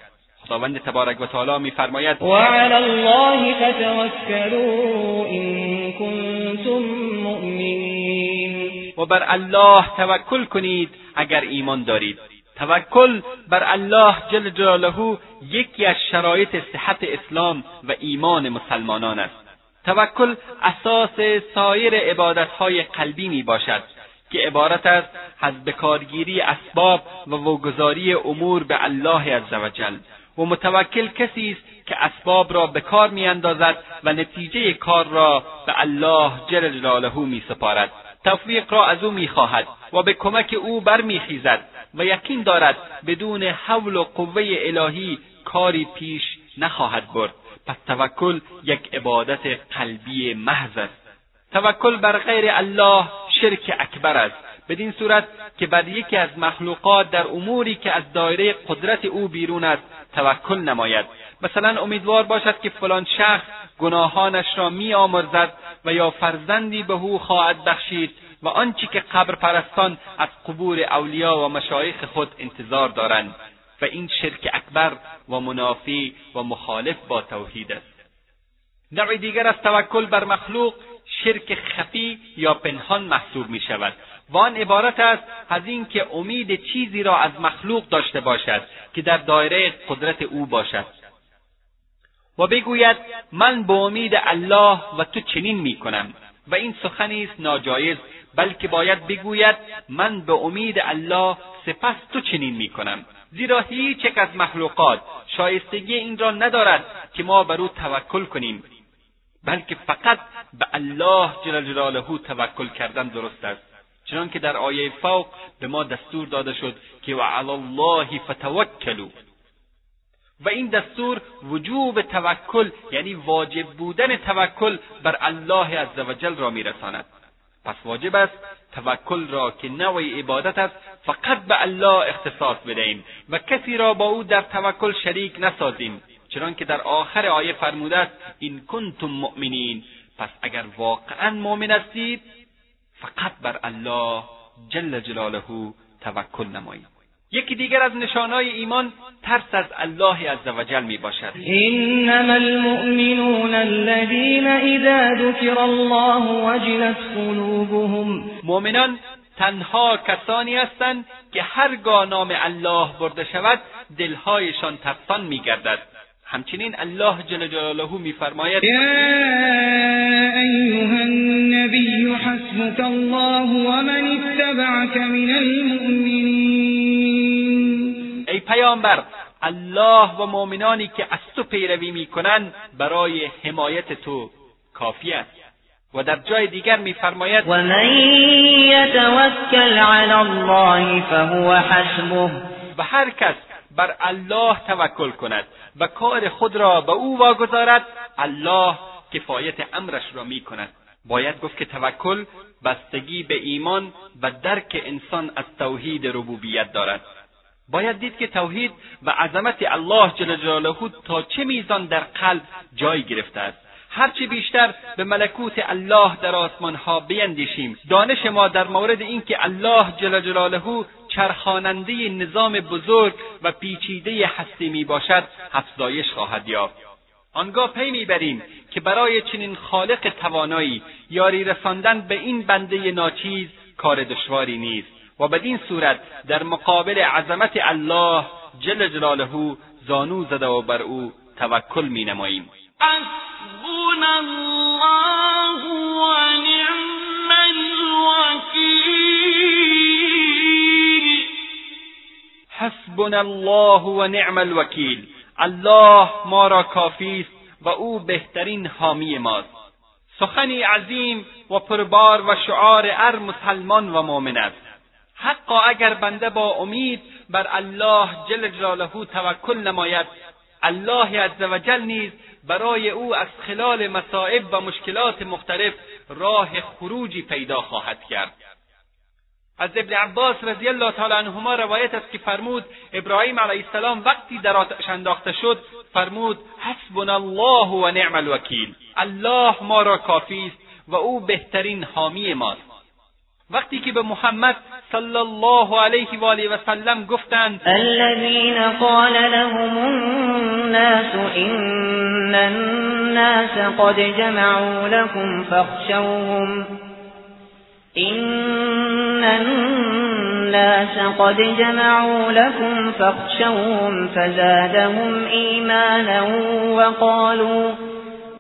خداوند تبارک و تعالی میفرماید و علی الله فتوکلوا ان کنتم مؤمنین. و بر الله توکل کنید اگر ایمان دارید. توکل بر الله جل جلاله یکی از شرایط صحت اسلام و ایمان مسلمانان است. توکل اساس سایر عبادتهای قلبی می باشد که عبارت است از بکارگیری اسباب و وگذاری امور به الله عزوجل و متوکل کسی است که اسباب را به کار میاندازد و نتیجه کار را به الله جل جلاله میسپارد. توفیق را از او می‌خواهد و به کمک او برمیخیزد و یقین دارد بدون حول و قوه الهی کاری پیش نخواهد برد. پس توکل یک عبادت قلبی محض است. توکل بر غیر الله شرک اکبر است. بدین صورت که بر یکی از مخلوقات در اموری که از دایره قدرت او بیرون است توکل نماید. مثلا امیدوار باشد که فلان شخص گناهانش را میآمرزد و یا فرزندی به او خواهد بخشید و آنچه که قبر پرستان از قبور اولیا و مشایخ خود انتظار دارند. و این شرک اکبر و منافی و مخالف با توحید است. نوع دیگر از توکل بر مخلوق شرک خفی یا پنهان محسوب می شود و آن عبارت است از اینکه امید چیزی را از مخلوق داشته باشد که در دایره قدرت او باشد. و بگوید من به امید الله و تو چنین می‌کنم. و این سخنی است ناجایز بلکه باید بگوید من به امید الله سپس تو چنین می‌کنم. زیرا هیچ یک از مخلوقات شایستگی این را ندارد که ما بر او توکل کنیم بلکه فقط به الله جل جلاله توکل کردن درست است. چنان که در آیه فوق به ما دستور داده شد که و علی الله فتوکلوا. و این دستور وجوب توکل یعنی واجب بودن توکل بر الله عزوجل را میرساند. پس واجب است توکل را که نوع عبادت است فقط به الله اختصاص بدهیم و کسی را با او در توکل شریک نسازیم. چنانکه در آخر آیه فرموده است این کنتم مؤمنین. پس اگر واقعا مؤمن هستید فقط بر الله جل جلاله توکل نمایید یکی دیگر از نشانهای ایمان ترس از الله عزوجل می باشد انما المؤمنون الذين اذا ذكر الله وجلت قلوبهم. مؤمنان تنها کسانی هستند که هرگاه نام الله برده شود دلهایشان ترسان میگردد. همچنین الله جل جلاله میفرماید یا ایها النبی حسبك الله ومن اتبعك من المؤمنین ای پیامبر الله و مؤمنانی که از تو پیروی می‌کنند برای حمایت تو کافی است. و در جای دیگر میفرماید و من یتوکل علی الله فهو حسبه. و هر کس بر الله توکل کند. و کار خود را به او واگذارد الله کفایت امرش را می کند باید گفت که توکل بستگی به ایمان و درک انسان از توحید ربوبیت دارد. باید دید که توحید و عظمت الله جل جلاله تا چه میزان در قلب جای گرفته است. هرچه بیشتر به ملکوت الله در آسمانها بیندیشیم. دانش ما در مورد اینکه الله جل جلاله چرخاننده نظام بزرگ و پیچیده هستی می باشد افزایش خواهد یافت. آنگاه پی می‌بریم که برای چنین خالق توانایی یاری رساندن به این بنده ناچیز کار دشواری نیست و بدین صورت در مقابل عظمت الله جل جلاله زانو زده و بر او توکل می نماییم. الله ونعم الوکیل. حسبنا الله و نعم الوکیل. الله ما را کافی است و او بهترین حامی ماست. سخنی عظیم و پربار و شعار هر مسلمان و مؤمن است. حقا اگر بنده با امید بر الله جل جلاله توکل نماید الله عزوجل نیز برای او از خلال مصائب و مشکلات مختلف راه خروجی پیدا خواهد کرد. از ابن عباس رضی الله تعالی عنهما روایت است که فرمود ابراهیم علیه السلام وقتی در آتش انداخته شد فرمود حسبنا الله و نعم الوکیل. الله ما را کافی است و او بهترین حامی ماست. وقتی که به محمد صلی الله علیه و آله و سلم گفتند الذين قال لهم الناس ان الناس قد جمعوا لكم فاخشوهم ان الناس قد جمعوا لكم فاخشوهم فزادهم ایمانا وقالوا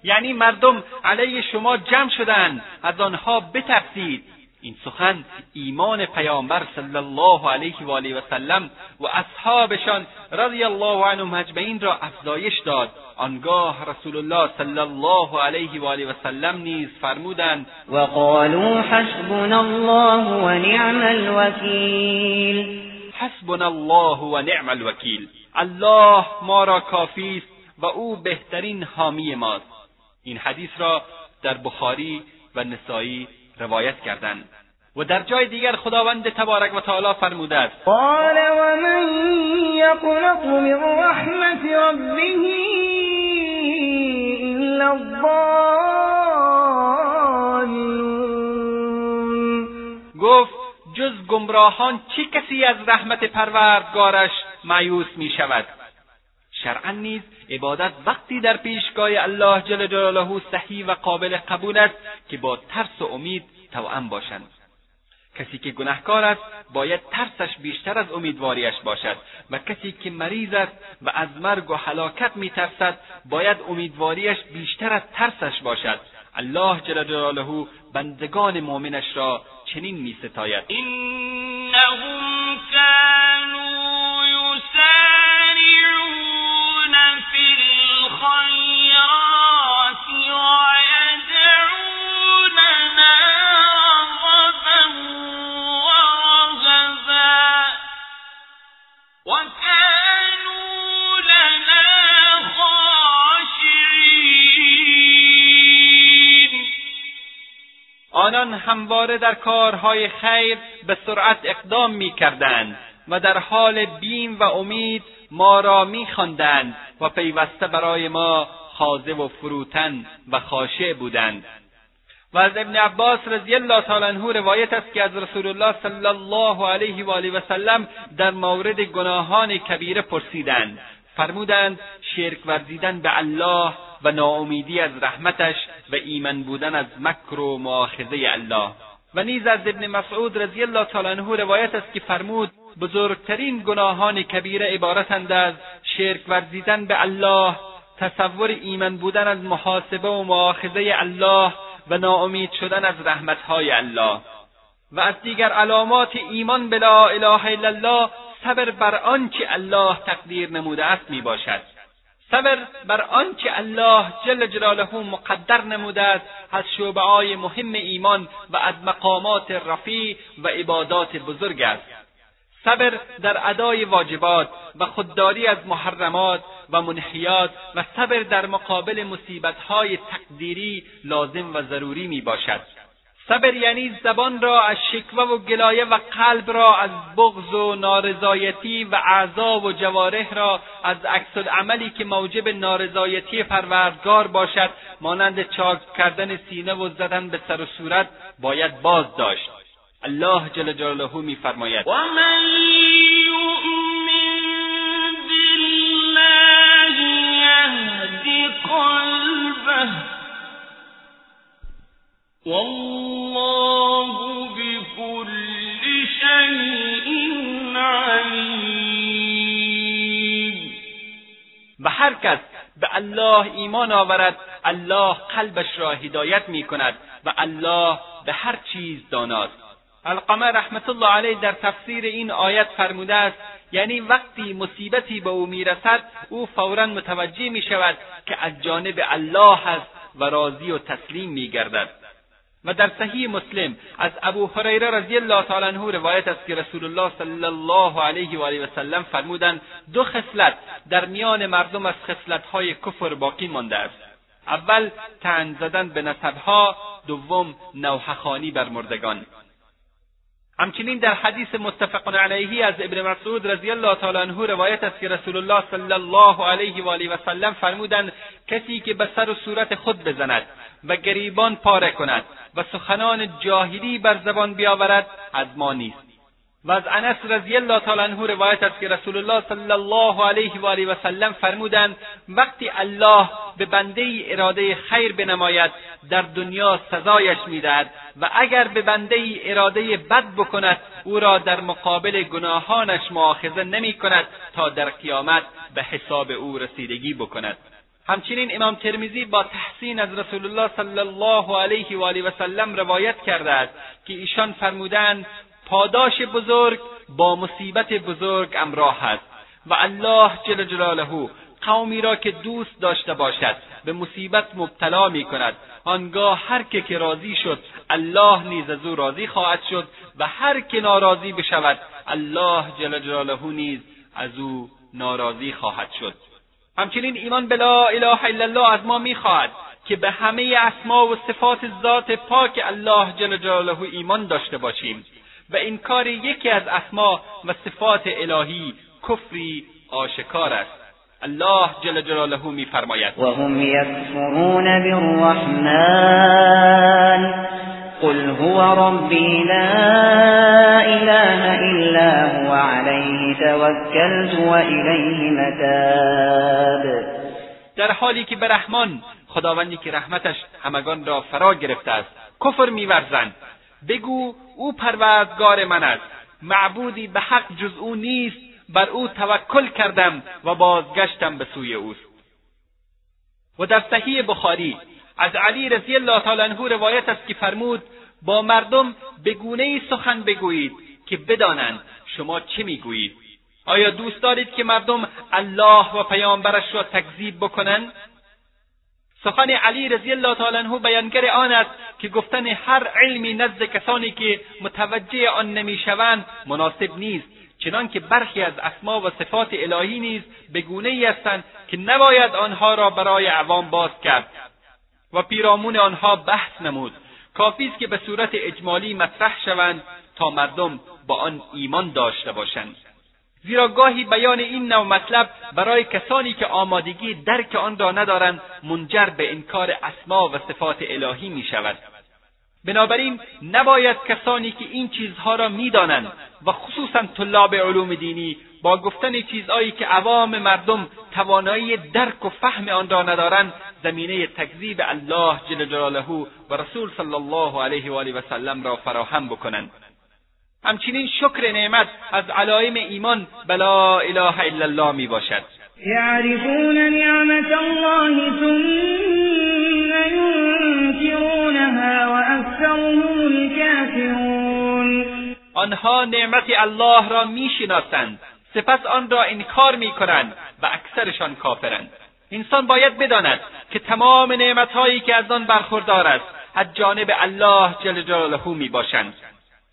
یعنی مردم علیه شما جمع شدند از آنها بترسید. این سخن ایمان پیامبر صلی الله علیه و آله و سلم و اصحابشان رضی الله عنهم اجمعین را افزایش داد. آنگاه رسول الله صلی الله علیه و آله و سلم نیز فرمودند و قالوا حسبنا الله و نعم الوکیل. حسبنا الله و نعم الوکیل. الله ما را کافی است و او بهترین حامی ماست. این حدیث را در بخاری و نسایی روایت کردند. و در جای دیگر خداوند تبارک و تعالی فرموده است قال و من یقنط من رحمت ربه الا الضالون گفت جز گمراهان چه کسی از رحمت پروردگارش مایوس می شود؟ شرعا نیز عبادت وقتی در پیشگاه الله جل جلاله صحیح و قابل قبول است که با ترس و امید توأم باشند. کسی که گناهکار است باید ترسش بیشتر از امیدواریش باشد. و کسی که مریض است و از مرگ و هلاکت میترسد باید امیدواریش بیشتر از ترسش باشد. الله جل جلاله بندگان مؤمنش را چنین میستاید. انهم كانوا يسارعون في الخيرات آنان همواره در کارهای خیر به سرعت اقدام می‌کردند و در حال بیم و امید ما را میخواندند و پیوسته برای ما خاضع و فروتن و خاشع بودند. و از ابن عباس رضی الله تعالی عنه روایت است که از رسول الله صلی الله علیه و آله و سلم در مورد گناهان کبیره پرسیدند. فرمودند شرک ورزیدن به الله و ناامیدی از رحمتش و ایمن بودن از مکر و مؤاخذه الله. و نیز از ابن مسعود رضی الله تعالی عنه روایت است که فرمود بزرگترین گناهان کبیره عبارتند از شرک ورزیدن به الله تصور ایمن بودن از محاسبه و مؤاخذه الله و ناامید شدن از رحمتهای الله. و از دیگر علامات ایمان به لا اله الا الله صبر بر آنچه الله تقدیر نموده است می باشد صبر بر آنچه الله جل جلاله مقدر نموده است از شعبههای مهم ایمان و از مقامات رفیع و عبادات بزرگ است. صبر در ادای واجبات و خودداری از محرمات و منحیات و صبر در مقابل مصیبتهای تقدیری لازم و ضروری می باشد صبر یعنی زبان را از شکوه و گلایه و قلب را از بغض و نارضایتی و اعضا و جوارح را از عکس عملی که موجب نارضایتی پروردگار باشد مانند چاک کردن سینه و زدن به سر و صورت باید باز داشت. الله جل جلاله میفرماید. ومن يؤمن بالله يهد قلبه والله بكل شيء عليم. و هر کس به الله ایمان آورد الله قلبش را هدایت می کند و الله به هر چیز داناست. القمه رحمت الله علیه در تفسیر این آیت فرموده است یعنی وقتی مصیبتی به او می‌رسد او فورا متوجه می شود که از جانب الله است و راضی و تسلیم می گردد و در صحیح مسلم از ابو هریره رضی الله تعالی عنه روایت است که رسول الله صلی الله علیه و آله و سلم فرمودند دو خصلت در میان مردم از خصلتهای کفر باقی مانده است اول تن زدن به نسبها دوم نوحخانی بر مردگان همچنین در حدیث متفق علیه از ابن مسعود رضی الله تعالی عنه روایت است که رسول الله صلی الله علیه و آله و سلم فرمودند کسی که به سر و صورت خود بزند و گریبان پاره کند و سخنان جاهلی بر زبان بیاورد از ما نیست. و از انس رضی الله تعالی عنه روایت است که رسول الله صلی الله علیه و آله و سلم فرمودند وقتی الله به بنده ای اراده خیر بنماید در دنیا سزایش می‌دهد و اگر به بنده ای اراده بد بکند او را در مقابل گناهانش مؤاخذه نمی کند تا در قیامت به حساب او رسیدگی بکند. همچنین امام ترمیزی با تحسین از رسول الله صلی الله علیه و آله و سلم روایت کرده است که ایشان فرمودند پاداش بزرگ با مصیبت بزرگ امراه است و الله جل جلاله قومی را که دوست داشته باشد به مصیبت مبتلا می کند آنگاه هر که که راضی شد الله نیز از او راضی خواهد شد و هر که ناراضی بشود الله جل جلاله نیز از او ناراضی خواهد شد. همچنین ایمان به لا اله الا الله از ما می‌خواهد که به همه اسما و صفات ذات پاک الله جل جلاله ایمان داشته باشیم. و انکار یکی از اسما و صفات الهی کفری آشکار است. الله جل جلاله میفرماید. و هم یکفرون بالرحمن. قل هو ربی لا اله الا هو عليه توكلت و الیه متاب. در حالی که به رحمان خداوندی که رحمتش همگان را فرا گرفته است کفر میورزند. بگو او پروردگار من است. معبودی به حق جز او نیست. بر او توکل کردم و بازگشتم به سوی اوست. و در صحیح بخاری از علی رضی الله تعالی عنه روایت است که فرمود با مردم به ای سخن بگویید که بدانند شما چه می‌گویید. آیا دوست دارید که مردم الله و پیامبرش را تکذیب بکنند؟ سخن علی رضی الله تعالی عنه بیانگر آن است که گفتن هر علمی نزد کسانی که متوجه آن نمی‌شوند مناسب نیست چنانکه برخی از اسما و صفات الهی نیز به گونه ای هستند که نباید آنها را برای عوام باز کرد و پیرامون آنها بحث نمود. کافی است که به صورت اجمالی مطرح شوند تا مردم با آن ایمان داشته باشند. زیرا گاهی بیان این نوع مطلب برای کسانی که آمادگی درک آن را ندارند منجر به انکار اسما و صفات الهی می شود. بنابراین نباید کسانی که این چیزها را می‌دانند و خصوصا طلاب علوم دینی با گفتن چیزهایی که عوام مردم توانایی درک و فهم آن را ندارند زمینه تکذیب الله جل جلاله و رسول صلی الله علیه و آله و سلم را فراهم بکنند. همچنین شکر نعمت از علائم ایمان بلا اله الا الله می باشد. یعرفون نعمت الله ثم ینکرونها و اکثرهم الكافرون آنها نعمت الله را می‌شناسند سپس آن را انکار می‌کنند و اکثرشان کافرند. انسان باید بداند که تمام نعمتهایی که از آن برخوردار است از جانب الله جل جلاله می باشند.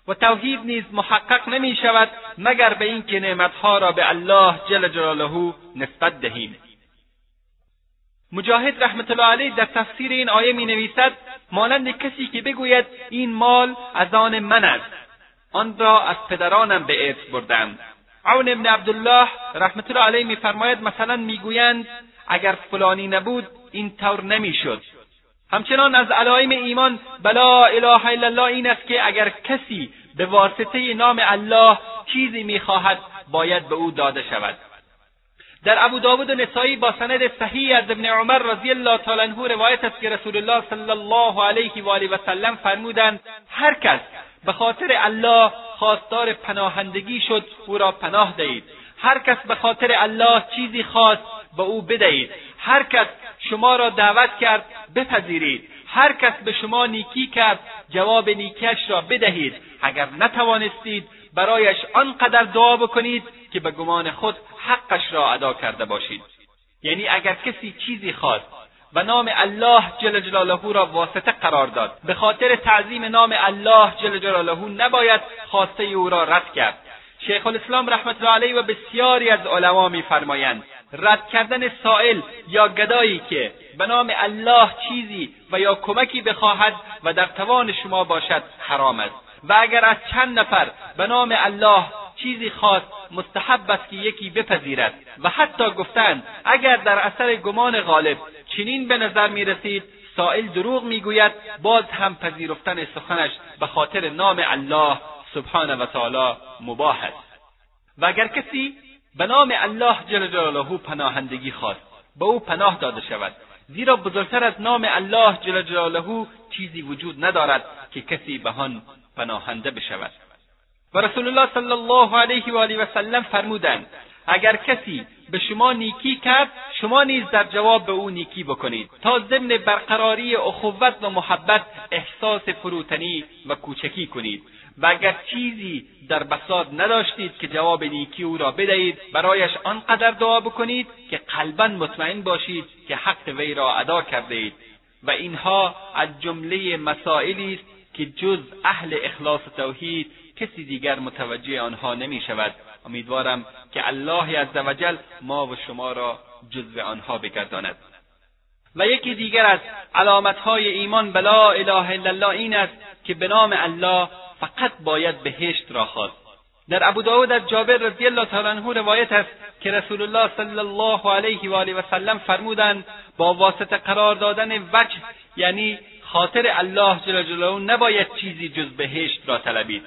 و توحید نیز محقق نمی شود مگر به اینکه نعمتها را به الله جل جلاله نسبت دهیم. مجاهد رحمت الله علیه در تفسیر این آیه می نویسد مانند کسی که بگوید این مال از آن من است. آن را از پدرانم به ارث بردم. عون ابن عبدالله رحمت الله علیه میفرماید مثلا می‌گویند اگر فلانی نبود این طور نمی‌شد. همچنان از علائم ایمان بلا اله الا الله این است که اگر کسی به واسطه نام الله چیزی می‌خواهد باید به او داده شود. در ابو داود و نسایی با سند صحیح از ابن عمر رضی الله تعالی عنه روایت است که رسول الله صلی الله علیه و آله و سلم فرمودند هر کس به خاطر الله خواستار پناهندگی شد او را پناه دهید. هر کس به خاطر الله چیزی خواست به او بدهید. هر کس شما را دعوت کرد بپذیرید. هر کس به شما نیکی کرد جواب نیکیش را بدهید. اگر نتوانستید برایش آنقدر دعا بکنید که به گمان خود حقش را ادا کرده باشید. یعنی اگر کسی چیزی خواست و نام الله جل جلاله را واسطه قرار داد به خاطر تعظیم نام الله جل جلاله نباید خواسته او را رد کرد. شیخ الاسلام رحمت الله علیه و بسیاری از علما میفرمایند رد کردن سائل یا گدایی که به نام الله چیزی و یا کمکی بخواهد و در توان شما باشد حرام است. و اگر از چند نفر به نام الله چیزی خواست مستحب است که یکی بپذیرد. و حتی گفتند اگر در اثر گمان غالب چنین به نظر می رسید سائل دروغ می‌گوید باز هم پذیرفتن سخنش به خاطر نام الله سبحانه و تعالی مباح است. و اگر کسی به نام الله جل جلاله پناهندگی خواست. به او پناه داده شود. زیرا بزرگتر از نام الله جل جلاله چیزی وجود ندارد که کسی به آن پناهنده بشود. و رسول الله صلی الله علیه و آله و سلم فرمودند اگر کسی به شما نیکی کرد شما نیز در جواب به او نیکی بکنید. تا ضمن برقراری اخوت و محبت احساس فروتنی و کوچکی کنید. و اگر چیزی در بساط نداشتید که جواب نیکی او را بدهید برایش آنقدر دعا بکنید که قلبا مطمئن باشید که حق وی را ادا کرده اید. و اینها از جمله مسائلی است که جز اهل اخلاص توحید کسی دیگر متوجه آنها نمی شود امیدوارم که الله عزوجل ما و شما را جزو آنها بگرداند. و یکی دیگر از علامتهای ایمان به لا اله الا الله این است که به نام الله فقط باید بهشت را خواست. در ابو داود از جابر رضی الله تعالی عنه روایت است که رسول الله صلی الله علیه و آله و سلم فرمودند با واسطه قرار دادن وجه یعنی خاطر الله جل جلاله نباید چیزی جز بهشت را طلبید.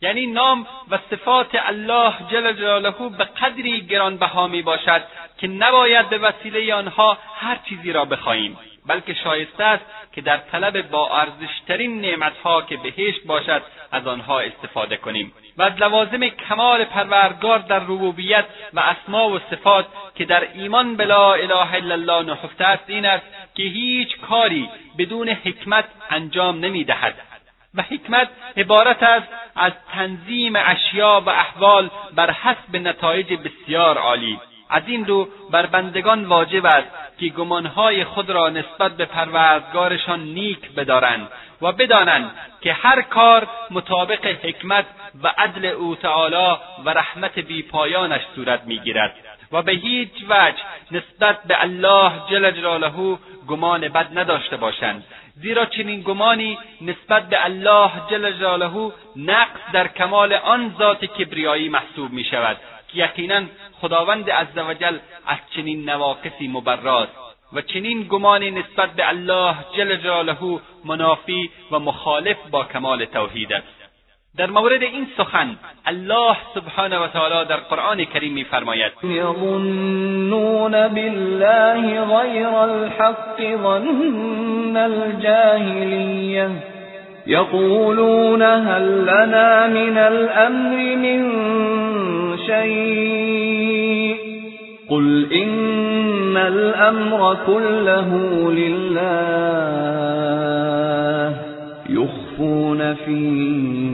یعنی نام و صفات الله جل جلاله به قدری گرانبها می باشد که نباید به وسیله آنها هر چیزی را بخواهیم بلکه شایسته است که در طلب با ارزشترین نعمتها که بهشت باشد از آنها استفاده کنیم. و از لوازم کمال پروردگار در ربوبیت و اسما و صفات که در ایمان به لا اله الا الله نهفته است این است که هیچ کاری بدون حکمت انجام نمی‌دهد و حکمت عبارت است از تنظیم اشیا و احوال بر حسب نتایج بسیار عالی. از این رو بر بندگان واجب است که گمانهای خود را نسبت به پروردگارشان نیک بدارند و بدانند که هر کار مطابق حکمت و عدل او تعالی و رحمت بیپایانش صورت می‌گیرد و به هیچ وجه نسبت به الله جل جلاله گمان بد نداشته باشند. زیرا چنین گمانی نسبت به الله جل جلاله نقص در کمال آن ذات کبریایی محسوب می شود که یقینا خداوند عزوجل از چنین نواقصی مبراست و چنین گمانی نسبت به الله جل جلاله منافی و مخالف با کمال توحید است. در مورد این سخن الله سبحانه و تعالی در قرآن کریم میفرماید. یظنون بالله غیر الحق ظن الجاهلیه. یقولون هل لنا من الامر من شيء قل إن الأمر كله لله. يخفون في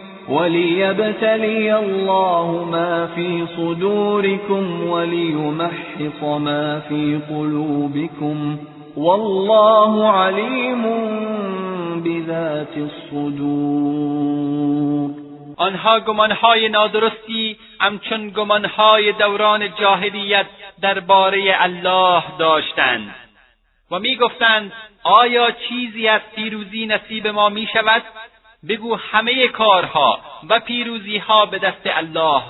وليبتلي الله ما في صدوركم وليمحص ما في قلوبكم والله عليم بذات الصدور آنها گمانهای نادرستی همچون گمانهای دوران جاهلیت درباره الله داشتند و می‌گفتند آیا چیزی از پیروزی نصیب ما می شود؟ بگو همه کارها و پیروزیها به دست الله.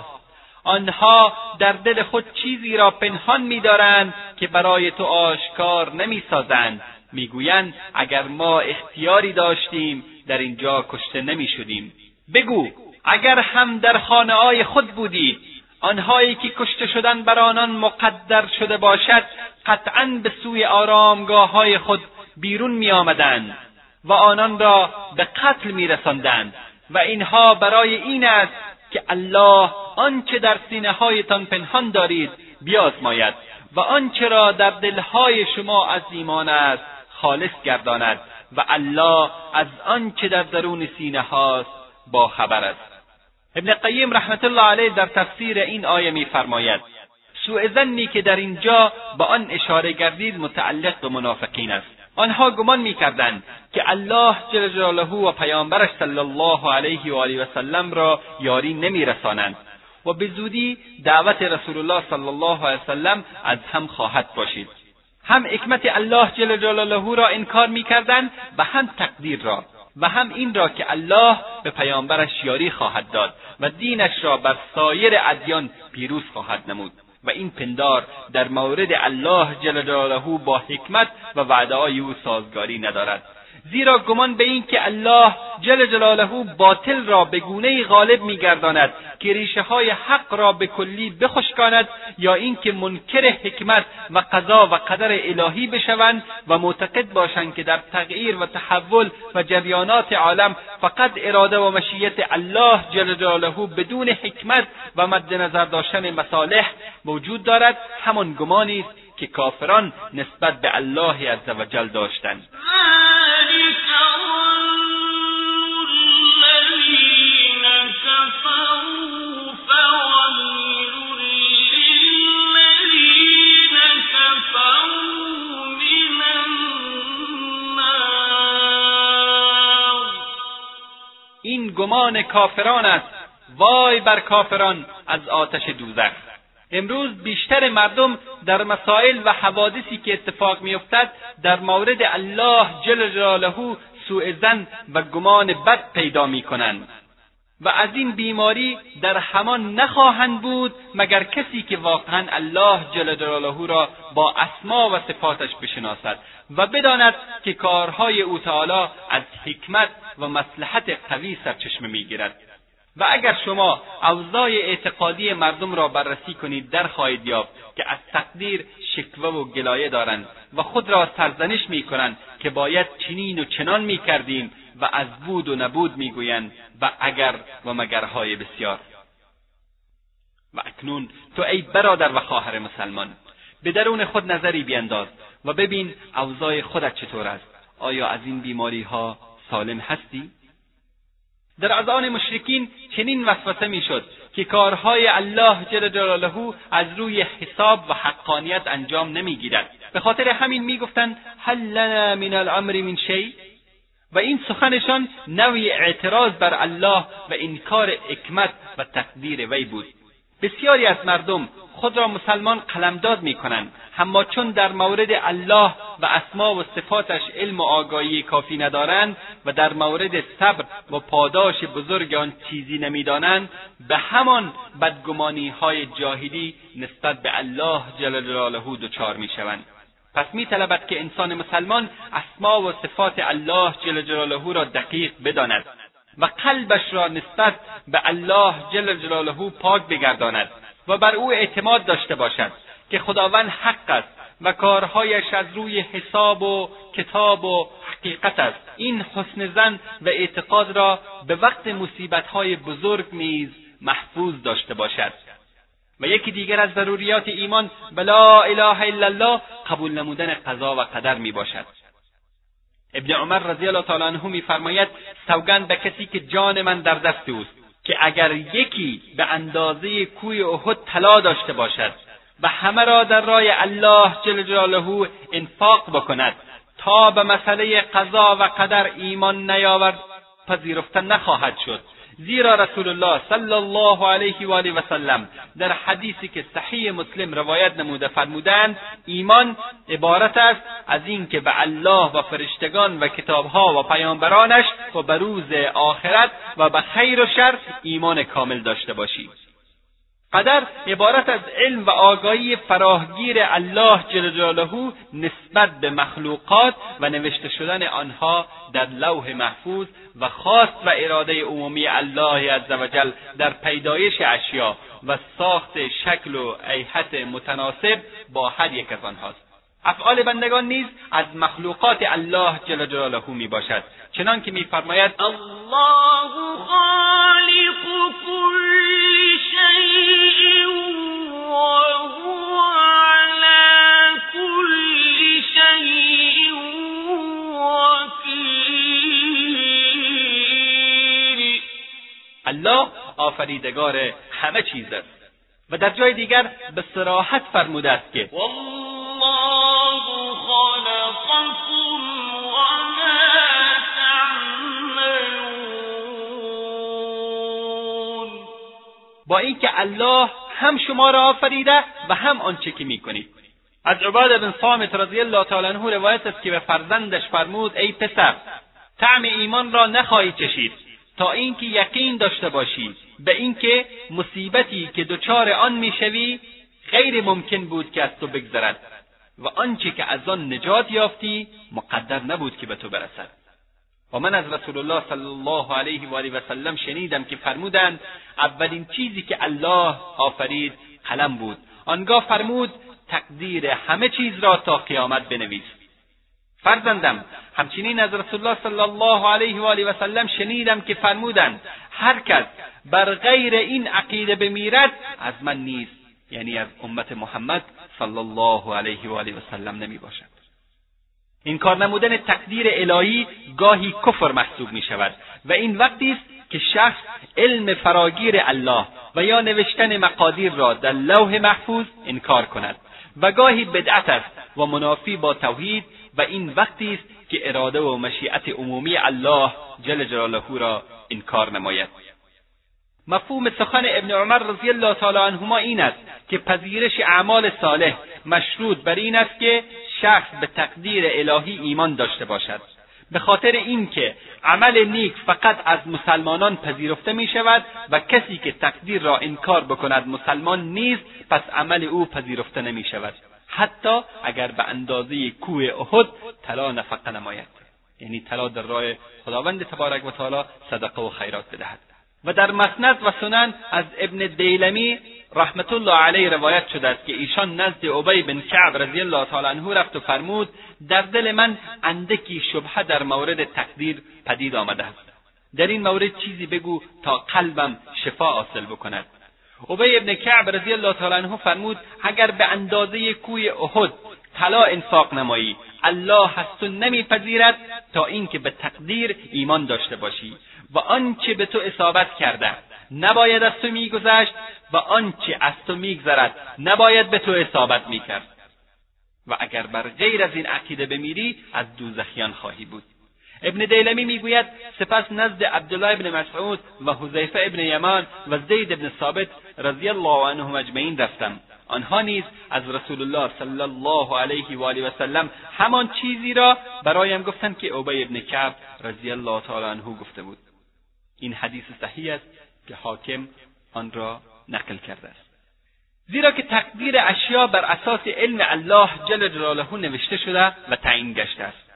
آنها در دل خود چیزی را پنهان میدارند که برای تو آشکار نمی‌سازند. می‌گویند اگر ما اختیاری داشتیم در اینجا کشته نمی‌شدیم. بگو اگر هم در خانه های خود بودید آنهایی که کشته شدن بر آنان مقدر شده باشد قطعا به سوی آرامگاه های خود بیرون می آمدند و آنان را به قتل می رسندند و اینها برای این است که الله آنچه در سینه هایتان پنهان دارید بیازماید و آنچه را در دلهای شما از ایمان است خالص گرداند و الله از آنچه در درون سینه هاست با است. ابن قیم رحمت الله علیه در تفسیر این آیه میفرماید سوء زنی که در اینجا به آن اشاره گردید متعلق به منافقین است. آنها گمان می‌کردند که الله جل جلاله و پیامبرش صلی الله علیه و آله و سلم را یاری نمیرسانند و به زودی دعوت رسول الله صلی الله علیه وسلم از هم خواهد باشید هم حکمت الله جل جلاله را انکار می‌کردند و هم تقدیر را و هم این را که الله به پیامبرش یاری خواهد داد و دینش را بر سایر ادیان پیروز خواهد نمود. و این پندار در مورد الله جل جلاله با حکمت و وعدههای او سازگاری ندارد. زیرا گمان به این که الله جل جلاله باطل را به گونه غالب میگرداند که ریشه های حق را به کلی بخشکاند یا اینکه منکر حکمت و قضا و قدر الهی بشوند و معتقد باشند که در تغییر و تحول و جریانات عالم فقط اراده و مشیت الله جل جلاله بدون حکمت و مد نظر داشتن مصالح موجود دارد همان گمانی است که کافران نسبت به الله عزوجل داشتند این گمان کافران است. وای بر کافران از آتش دوزخ. امروز بیشتر مردم در مسائل و حوادثی که اتفاق میافتد در مورد الله جل جلاله سوء زن و گمان بد پیدا می‌کنند. و از این بیماری در همان نخواهند بود مگر کسی که واقعا الله جل جلاله را با اسما و صفاتش بشناسد و بداند که کارهای او تعالی از حکمت و مصلحت قوی سرچشمه می‌گیرد. و اگر شما اوضاع اعتقادی مردم را بررسی کنید در خواهید یافت که از تقدیر شکوه و گلایه دارند و خود را سرزنش می‌کنند که باید چنین و چنان می‌کردیم و از بود و نبود می‌گویند و اگر و مگرهای بسیار. و اکنون تو ای برادر و خواهر مسلمان به درون خود نظری بینداز و ببین اوضاع خودت چطور است. آیا از این بیماری ها سالم هستی؟ در اذان مشرکین چنین وسوسه می‌شد که کارهای الله جل جلاله از روی حساب و حقانیت انجام نمی‌گیرد. به خاطر همین می‌گفتند هل لنا من الامر من شیء و این سخنشان نوعی اعتراض بر الله و انکار حکمت و تقدیر وی بود. بسیاری از مردم خود را مسلمان قلمداد می‌کنند. اما چون در مورد الله و اسما و صفاتش علم و آگاهی کافی ندارند و در مورد صبر و پاداش بزرگ آن چیزی نمی‌دانند به همان بدگمانی های جاهلی نسبت به الله جل جلاله دچار می‌شوند. پس میطلبد که انسان مسلمان اسما و صفات الله جل جلاله را دقیق بداند و قلبش را نسبت به الله جل جلاله پاک بگرداند. و بر او اعتماد داشته باشد که خداوند حق است و کارهایش از روی حساب و کتاب و حقیقت است. این حسن زن و اعتقاد را به وقت مصیبتهای بزرگ نیز محفوظ داشته باشد. و یکی دیگر از ضروریات ایمان به لا اله الا الله قبول نمودن قضا و قدر می باشد ابن عمر رضی الله تعالی عنه میفرماید سوگند به کسی که جان من در دست اوست. که اگر یکی به اندازه کوی احد طلا داشته باشد و همه را در راه الله جل جلاله انفاق بکند تا به مسئله قضا و قدر ایمان نیاورد پذیرفته نخواهد شد. زیرا رسول الله صلی الله علیه و آله و سلم در حدیثی که صحیح مسلم روایت نموده فرمودند ایمان عبارت است از اینکه به الله و فرشتگان و کتابها و پیامبرانش و به روز آخرت و به خیر و شر ایمان کامل داشته باشی قدر عبارت از علم و آگاهی فراهگیر الله جل جلاله نسبت به مخلوقات و نوشته شدن آنها در لوح محفوظ و خواست و اراده عمومی الله عزوجل در پیدایش اشیا و ساخت شکل و ایحت متناسب با هر یک از آنهاست. افعال بندگان نیز از مخلوقات الله جل جلاله می باشد چنان که میفرماید الله خالق كل شيء وهو على كل شيء وكيل. الله آفریدگار همه چیز است. و در جای دیگر به صراحت فرموده است که والله با اینکه الله هم شما را آفریده و هم آنچه که می‌کنید. از عباد بن صامت رضی الله تعالی عنه روایت است که به فرزندش فرمود ای پسر طعم ایمان را نخواهی چشید تا اینکه یقین داشته باشی. به اینکه مصیبتی که دچار آن می‌شوی غیر ممکن بود که از تو بگذرد. و آنچه که از آن نجات یافتی مقدر نبود که به تو برسد. و من از رسول الله صلی الله علیه و آله و سلم شنیدم که فرمودند اولین چیزی که الله آفرید قلم بود. آنگاه فرمود تقدیر همه چیز را تا قیامت بنویس. فرزندم همچنین از رسول الله صلی الله علیه و آله و سلم شنیدم که فرمودند هر کس بر غیر این عقیده بمیرد از من نیست. یعنی از امت محمد صلی الله علیه و آله و سلم نمی باشد. این کار نمودن تقدیر الهی گاهی کفر محسوب می شود و این وقتی است که شخص علم فراگیر الله و یا نوشتن مقادیر را در لوح محفوظ انکار کند و گاهی بدعت است و منافی با توحید و این وقتی است که اراده و مشیعت عمومی الله جل جلاله را انکار نماید. مفهوم سخن ابن عمر رضی الله تعالی عنهما این است که پذیرش اعمال صالح مشروط بر این است که شخص به تقدیر الهی ایمان داشته باشد. به خاطر اینکه عمل نیک فقط از مسلمانان پذیرفته می شود و کسی که تقدیر را انکار بکند مسلمان نیست پس عمل او پذیرفته نمی شود حتی اگر به اندازه کوه احد طلا نفقه نماید. یعنی طلا در راه خداوند تبارک و تعالی صدقه و خیرات بدهد. و در مسند و سنن از ابن دیلمی رحمت الله علیه روایت شده است که ایشان نزد ابی بن کعب رضی الله تعالی عنه رفت و فرمود در دل من اندکی شبهه در مورد تقدیر پدید آمده است. در این مورد چیزی بگو تا قلبم شفا حاصل بکند. ابی ابن کعب رضی الله تعالی عنه فرمود اگر به اندازه کوی احد طلا انفاق نمایی الله تو نمیپذیرد تا اینکه به تقدیر ایمان داشته باشی. و آنچه به تو اصابت کرده نباید از تو میگذشت و آنچه از تو میگذرد نباید به تو اصابت می‌کرد. و اگر بر غیر از این عقیده بمیری از دوزخیان خواهی بود. ابن دیلمی می‌گوید سپس نزد عبدالله ابن مسعود و حذیفه ابن یمان و زید ابن ثابت رضی الله عنهم اجمعین رفتم. آنها نیز از رسول الله صلی الله علیه و آله و سلم همان چیزی را برایم گفتند که ابی ابن کعب رضی الله تعالی عنه گفته بود. این حدیث صحیح است که حاکم آن را نقل کرده است. زیرا که تقدیر اشیا بر اساس علم الله جل جلاله نوشته شده و تعیین گشته است.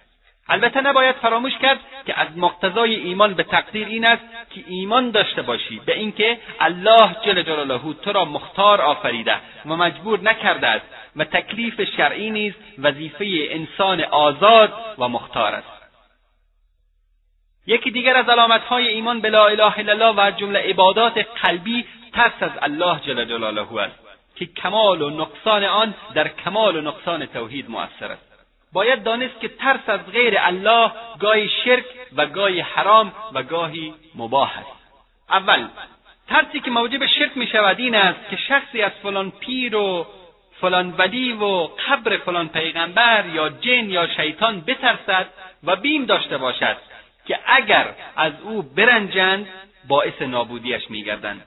البته نباید فراموش کرد که از مقتضای ایمان به تقدیر این است که ایمان داشته باشی به اینکه الله جل جلاله تو را مختار آفریده و مجبور نکرده است و تکلیف شرعی نیز وظیفه انسان آزاد و مختار است. یکی دیگر از علامتهای ایمان به لا اله الا الله و از جمله عبادات قلبی ترس از الله جل جلاله است که کمال و نقصان آن در کمال و نقصان توحید مؤثر است. باید دانست که ترس از غیر الله گاهی شرک و گاهی حرام و گاهی مباح است. اول ترسی که موجب شرک می شود این است که شخصی از فلان پیر و فلان ولی و قبر فلان پیغمبر یا جن یا شیطان بترسد و بیم داشته باشد. که اگر از او برنجند باعث نابودیش میگردند.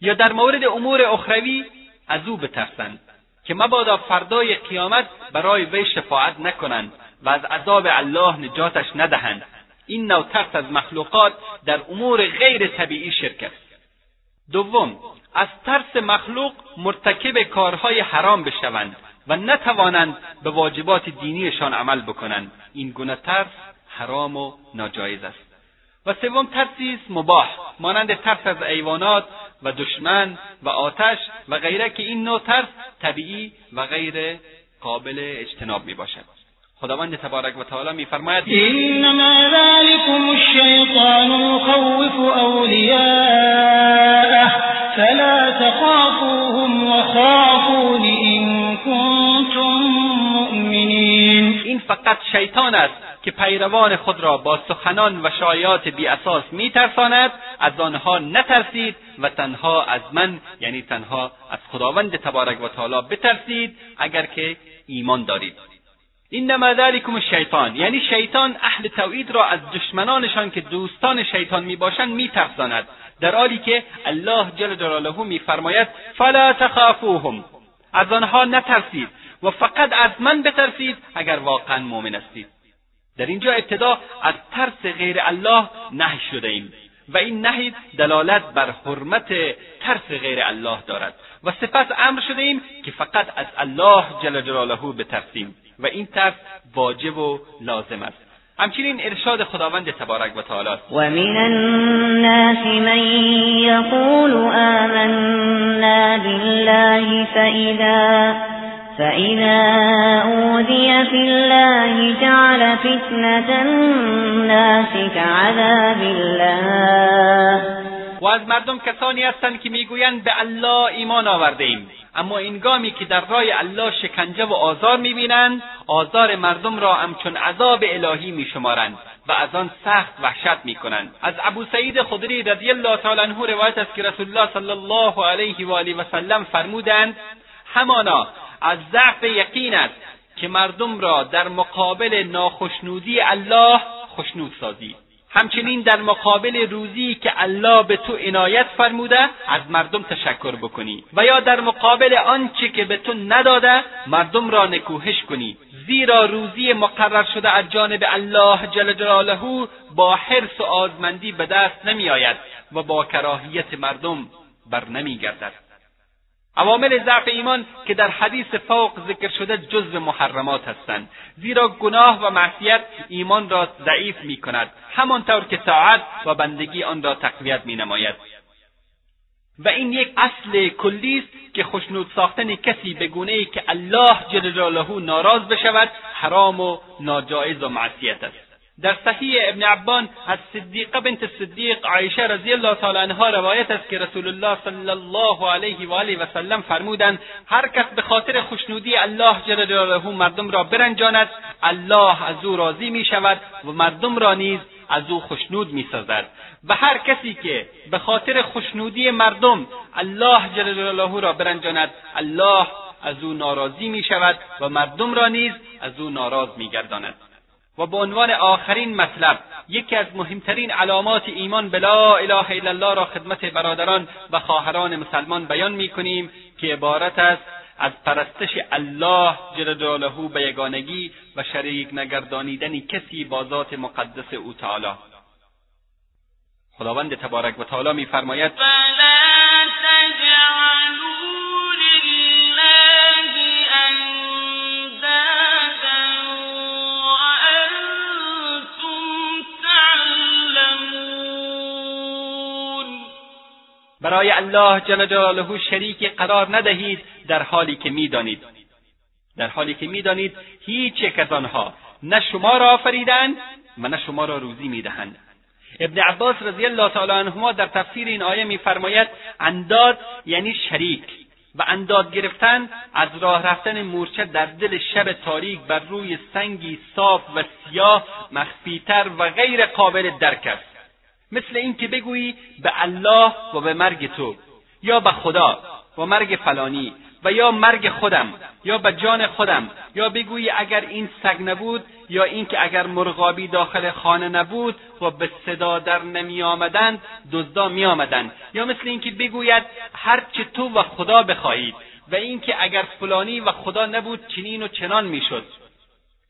یا در مورد امور اخروی از او بترسند که مبادا فردای قیامت برای وی شفاعت نکنند و از عذاب الله نجاتش ندهند. این نوع ترس از مخلوقات در امور غیر طبیعی شرک است. دوم از ترس مخلوق مرتکب کارهای حرام بشوند و نتوانند به واجبات دینیشان عمل بکنند. این گونه ترس حرام و ناجایز است. و سوم ترسی است مباح مانند ترس از ایوانات و دشمن و آتش و غیره که این نوع ترس طبیعی و غیر قابل اجتناب می باشد خداوند تبارک و تعالی میفرماید انما ذلكم الشیطان یخوف اولیاءه فلا تخافوهم وخافون ان کنتم مؤمنین. این فقط شیطان است. که پیروان خود را با سخنان و شایعات بی اساس میترساند از آنها نترسید و تنها از من یعنی تنها از خداوند تبارک و تعالی بترسید اگر که ایمان دارید. انما ذلکم الشیطان یعنی شیطان اهل توحید را از دشمنانشان که دوستان شیطان می‌باشند میترساند. در حالی که الله جل جلاله میفرماید فلا تخافوهم. از آنها نترسید و فقط از من بترسید اگر واقعا مؤمن هستید. در اینجا ابتدا از ترس غیر الله نهی شده ایم. و این نهی دلالت بر حرمت ترس غیر الله دارد. و سپس امر شده ایم که فقط از الله جل جلاله بترسیم و این ترس واجب و لازم است. همچنین ارشاد خداوند تبارک و تعالی است. و من الناس من یقول آمنا بالله فإذا فإذا أوذي في الله جعل فتنة الناس كعذاب الله و از مردم کسانی هستند که می‌گویند به الله ایمان آورده ایم اما اینگامی که در راه الله شکنجه و آزار می‌بینند آزار مردم را همچون عذاب الهی میشمارند و از آن سخت وحشت می‌کنند. از ابو سعید خدری رضی الله تعالی عنه روایت است که رسول الله صلی الله علیه و آله و سلم فرمودند همانا از ضعف یقین است که مردم را در مقابل ناخشنودی الله خشنود سازید همچنین در مقابل روزی که الله به تو عنایت فرموده از مردم تشکر بکنی. و یا در مقابل آنچه که به تو نداده مردم را نکوهش کنی. زیرا روزی مقرر شده از جانب الله جل جلاله با حرص و آزمندی به دست نمیآید و با کراهیت مردم بر نمیگردد عوامل ضعف ایمان که در حدیث فوق ذکر شده جزو محرمات هستند. زیرا گناه و معصیت ایمان را ضعیف می کند همانطور که طاعت و بندگی آن را تقویت می نماید و این یک اصل کلی است که خشنود ساختن کسی به گونه ای که الله جل جلاله ناراض بشود حرام و ناجایز و معصیت است. در صحیح ابن عبان از صدیقه بنت صدیق عایشه رضی الله تعالی عنها روایت است که رسول الله صلی الله علیه و آله و سلم فرمودند هر کس به خاطر خوشنودی الله جل جلاله مردم را برنجاند الله از او راضی می شود و مردم را نیز از او خشنود می سازد و هر کسی که به خاطر خوشنودی مردم الله جل جلاله را برنجاند الله از او ناراضی می شود و مردم را نیز از او ناراض می گرداند و به عنوان آخرین مطلب یکی از مهمترین علامات ایمان به لا اله الا الله را خدمت برادران و خواهران مسلمان بیان می‌کنیم که عبارت است از پرستش الله جل جلاله به یگانگی و شریک نگردانیدن کسی با ذات مقدس او تعالی. خداوند تبارک و تعالی میفرماید برای الله جل جلاله شریک قرار ندهید در حالی که می‌دانید. در حالی که می‌دانید هیچ یک از آنها نه شما را آفریدند و نه شما را روزی می‌دهند. ابن عباس رضی الله تعالی عنهما در تفسیر این آیه میفرماید انداد یعنی شریک. و انداد گرفتن از راه رفتن مورچه در دل شب تاریک بر روی سنگی صاف و سیاه مخفیتر و غیر قابل درک است. مثل اینکه بگویی به الله و به مرگ تو یا به خدا و مرگ فلانی. و یا مرگ خودم یا به جان خودم یا بگویی اگر این سگ نبود یا اینکه اگر مرغابی داخل خانه نبود و به صدا در نمی آمدند دزدا می آمدند یا مثل اینکه بگوید هرچه تو و خدا بخواهید و اینکه اگر فلانی و خدا نبود چنین و چنان می‌شد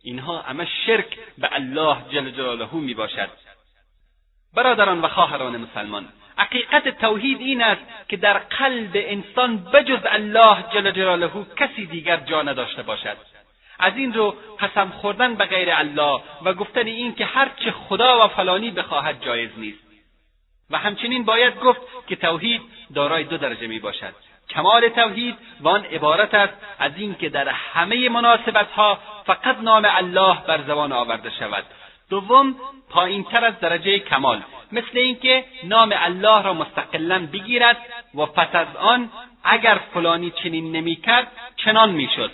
اینها همه شرک به الله جل جلاله می باشد. برادران و خواهران مسلمان حقیقت توحید این است که در قلب انسان بجز الله جل جلاله کسی دیگر جا نداشته باشد. از این رو قسم خوردن به غیر الله و گفتن این که هرچه خدا و فلانی بخواهد جایز نیست. و همچنین باید گفت که توحید دارای دو درجه می باشد. کمال توحید و آن عبارت است از اینکه در همه مناسبتها فقط نام الله بر زبان آورده شود. دوم پایینتر از درجه کمال. مثل اینکه نام الله را مستقلا بگیرد و پس از آن اگر فلانی چنین نمی‌کرد چنان می‌شد.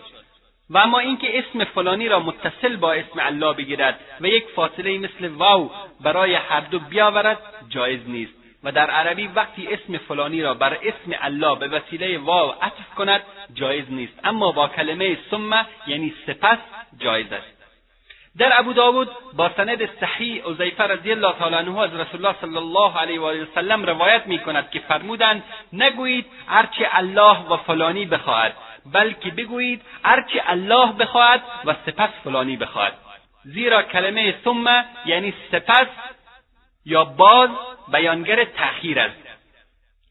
و اما اینکه اسم فلانی را متصل با اسم الله بگیرد و یک فاصله مثل واو برای هر دو بیاورد جایز نیست. و در عربی وقتی اسم فلانی را بر اسم الله به وسیله واو عطف کند جایز نیست. اما با کلمه ثم یعنی سپس جایز است. در ابو داود با سند صحیح عزیفه رضی الله تعالی عنه از رسول الله صلی الله علیه و وسلم روایت می کند که فرمودند نگویید هرچه الله و فلانی بخواهد بلکه بگویید هرچه الله بخواهد و سپس فلانی بخواهد. زیرا کلمه ثم یعنی سپس یا باز بیانگر تأخیر است.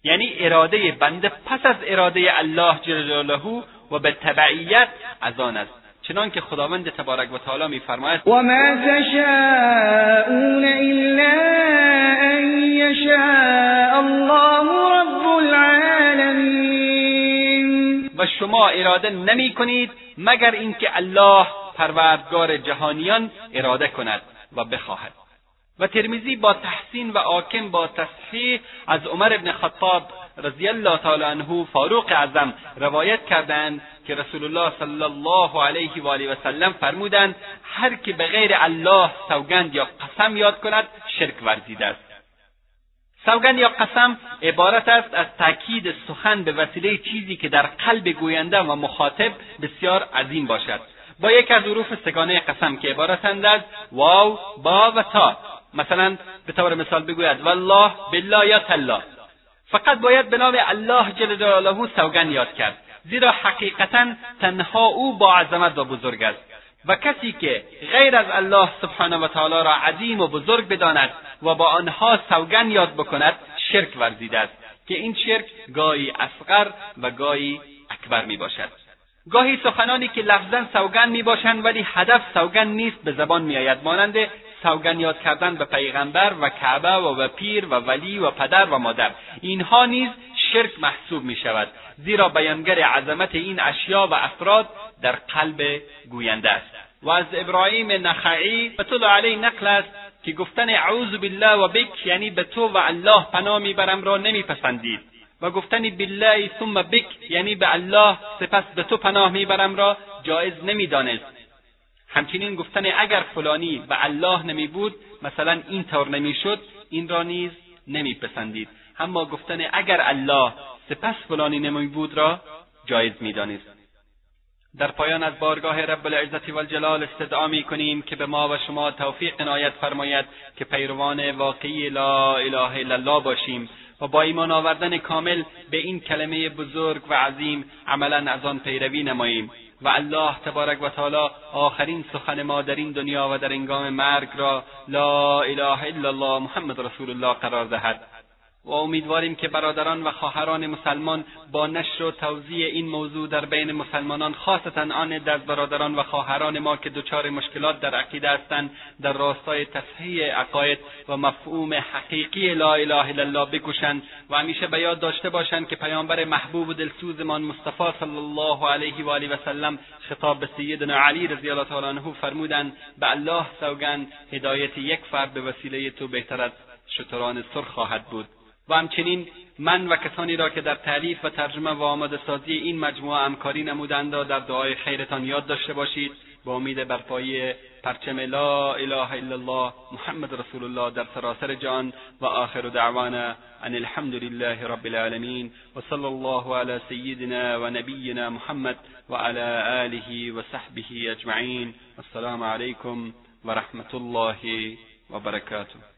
یعنی اراده بنده پس از اراده الله جل جلاله و به تبعیت از آن است. چنان که خداوند تبارک و تعالی میفرماید و ما تشاءون الا ان یشاء الله رب العالمین. و شما اراده نمی کنید مگر اینکه الله پروردگار جهانیان اراده کند و بخواهد. و ترمیزی با تحسین و آکم با تصحیح از عمر ابن خطاب رضی الله تعالی عنه فاروق اعظم روایت کردند که رسول الله صلی الله علیه و آله و سلم فرمودند هر که به غیر الله سوگند یا قسم یاد کند شرک ورزیده است. سوگند یا قسم عبارت است از تاکید سخن به وسیله چیزی که در قلب گوینده و مخاطب بسیار عظیم باشد. با یک از حروف سگانه قسم که عبارتند از واو با و تا. مثلا به طور مثال بگوید والله بالله یا تالله. فقط باید به نام الله جل جلاله سوگند یاد کرد. زیرا حقیقتا تنها او با عظمت و بزرگ است. و کسی که غیر از الله سبحانه و تعالی را عظیم و بزرگ بداند و با آنها سوگند یاد بکند شرک ورزیده است. که این شرک گاهی اصغر و گاهی اکبر می باشد گاهی سخنانی که لفظا سوگند می باشند ولی هدف سوگند نیست به زبان می آید مانند سوگند یاد کردن به پیغمبر و کعبه و به پیر و ولی و پدر و مادر. اینها نیز شرک محسوب می شود زیرا بیانگر عظمت این اشیا و افراد در قلب گوینده است. و از ابراهیم نخعی به علیه نقل است که گفتن اعوذ بالله و بک یعنی به تو و الله پناه می‌برم را نمیپسندید. و گفتن بالله ثم بک یعنی به الله سپس به تو پناه می‌برم را جایز نمی‌دانست. همچنین گفتن اگر فلانی به الله نمی بود مثلا این طور نمی‌شد این را نیز نمیپسندید. اما گفتن اگر الله سپس فلانی نمی بود را جایز می‌دانست. در پایان از بارگاه رب العزت والجلال استدعا می کنیم که به ما و شما توفیق عنایت فرماید که پیروان واقعی لا اله الا الله باشیم و با ایمان آوردن کامل به این کلمه بزرگ و عظیم عملا از آن پیروی نماییم و الله تبارک و تعالی آخرین سخن ما در این دنیا و در انگام مرگ را لا اله الا الله محمد رسول الله قرار دهد. و امیدواریم که برادران و خواهران مسلمان با نشر و توضیح این موضوع در بین مسلمانان خاصتا آن در برادران و خواهران ما که دچار مشکلات در عقیده هستند در راستای تصحیح عقاید و مفهوم حقیقی لا اله الا الله بکوشند و همیشه به یاد داشته باشند که پیامبر محبوب و دلسوزمان مصطفی صلی الله علیه و آله و سلم خطاب به سیدنا علی رضی الله تعالی عنه فرمودند به الله سوگند هدایت یک فرد به وسیله تو بهتر از شتران سرخ خواهد بود. و همچنین من و کسانی را که در تعلیف و ترجمه و آماده سازی این مجموعه همکاری نمودند در دعای خیرتان یاد داشته باشید. با امید برپایی پرچم لا اله الا الله محمد رسول الله در سراسر جان و آخر دعوانا ان الحمد لله رب العالمین و صلی الله علی سیدنا و نبینا محمد و علی آله و صحبه اجمعین. السلام علیکم و رحمت الله و برکاته.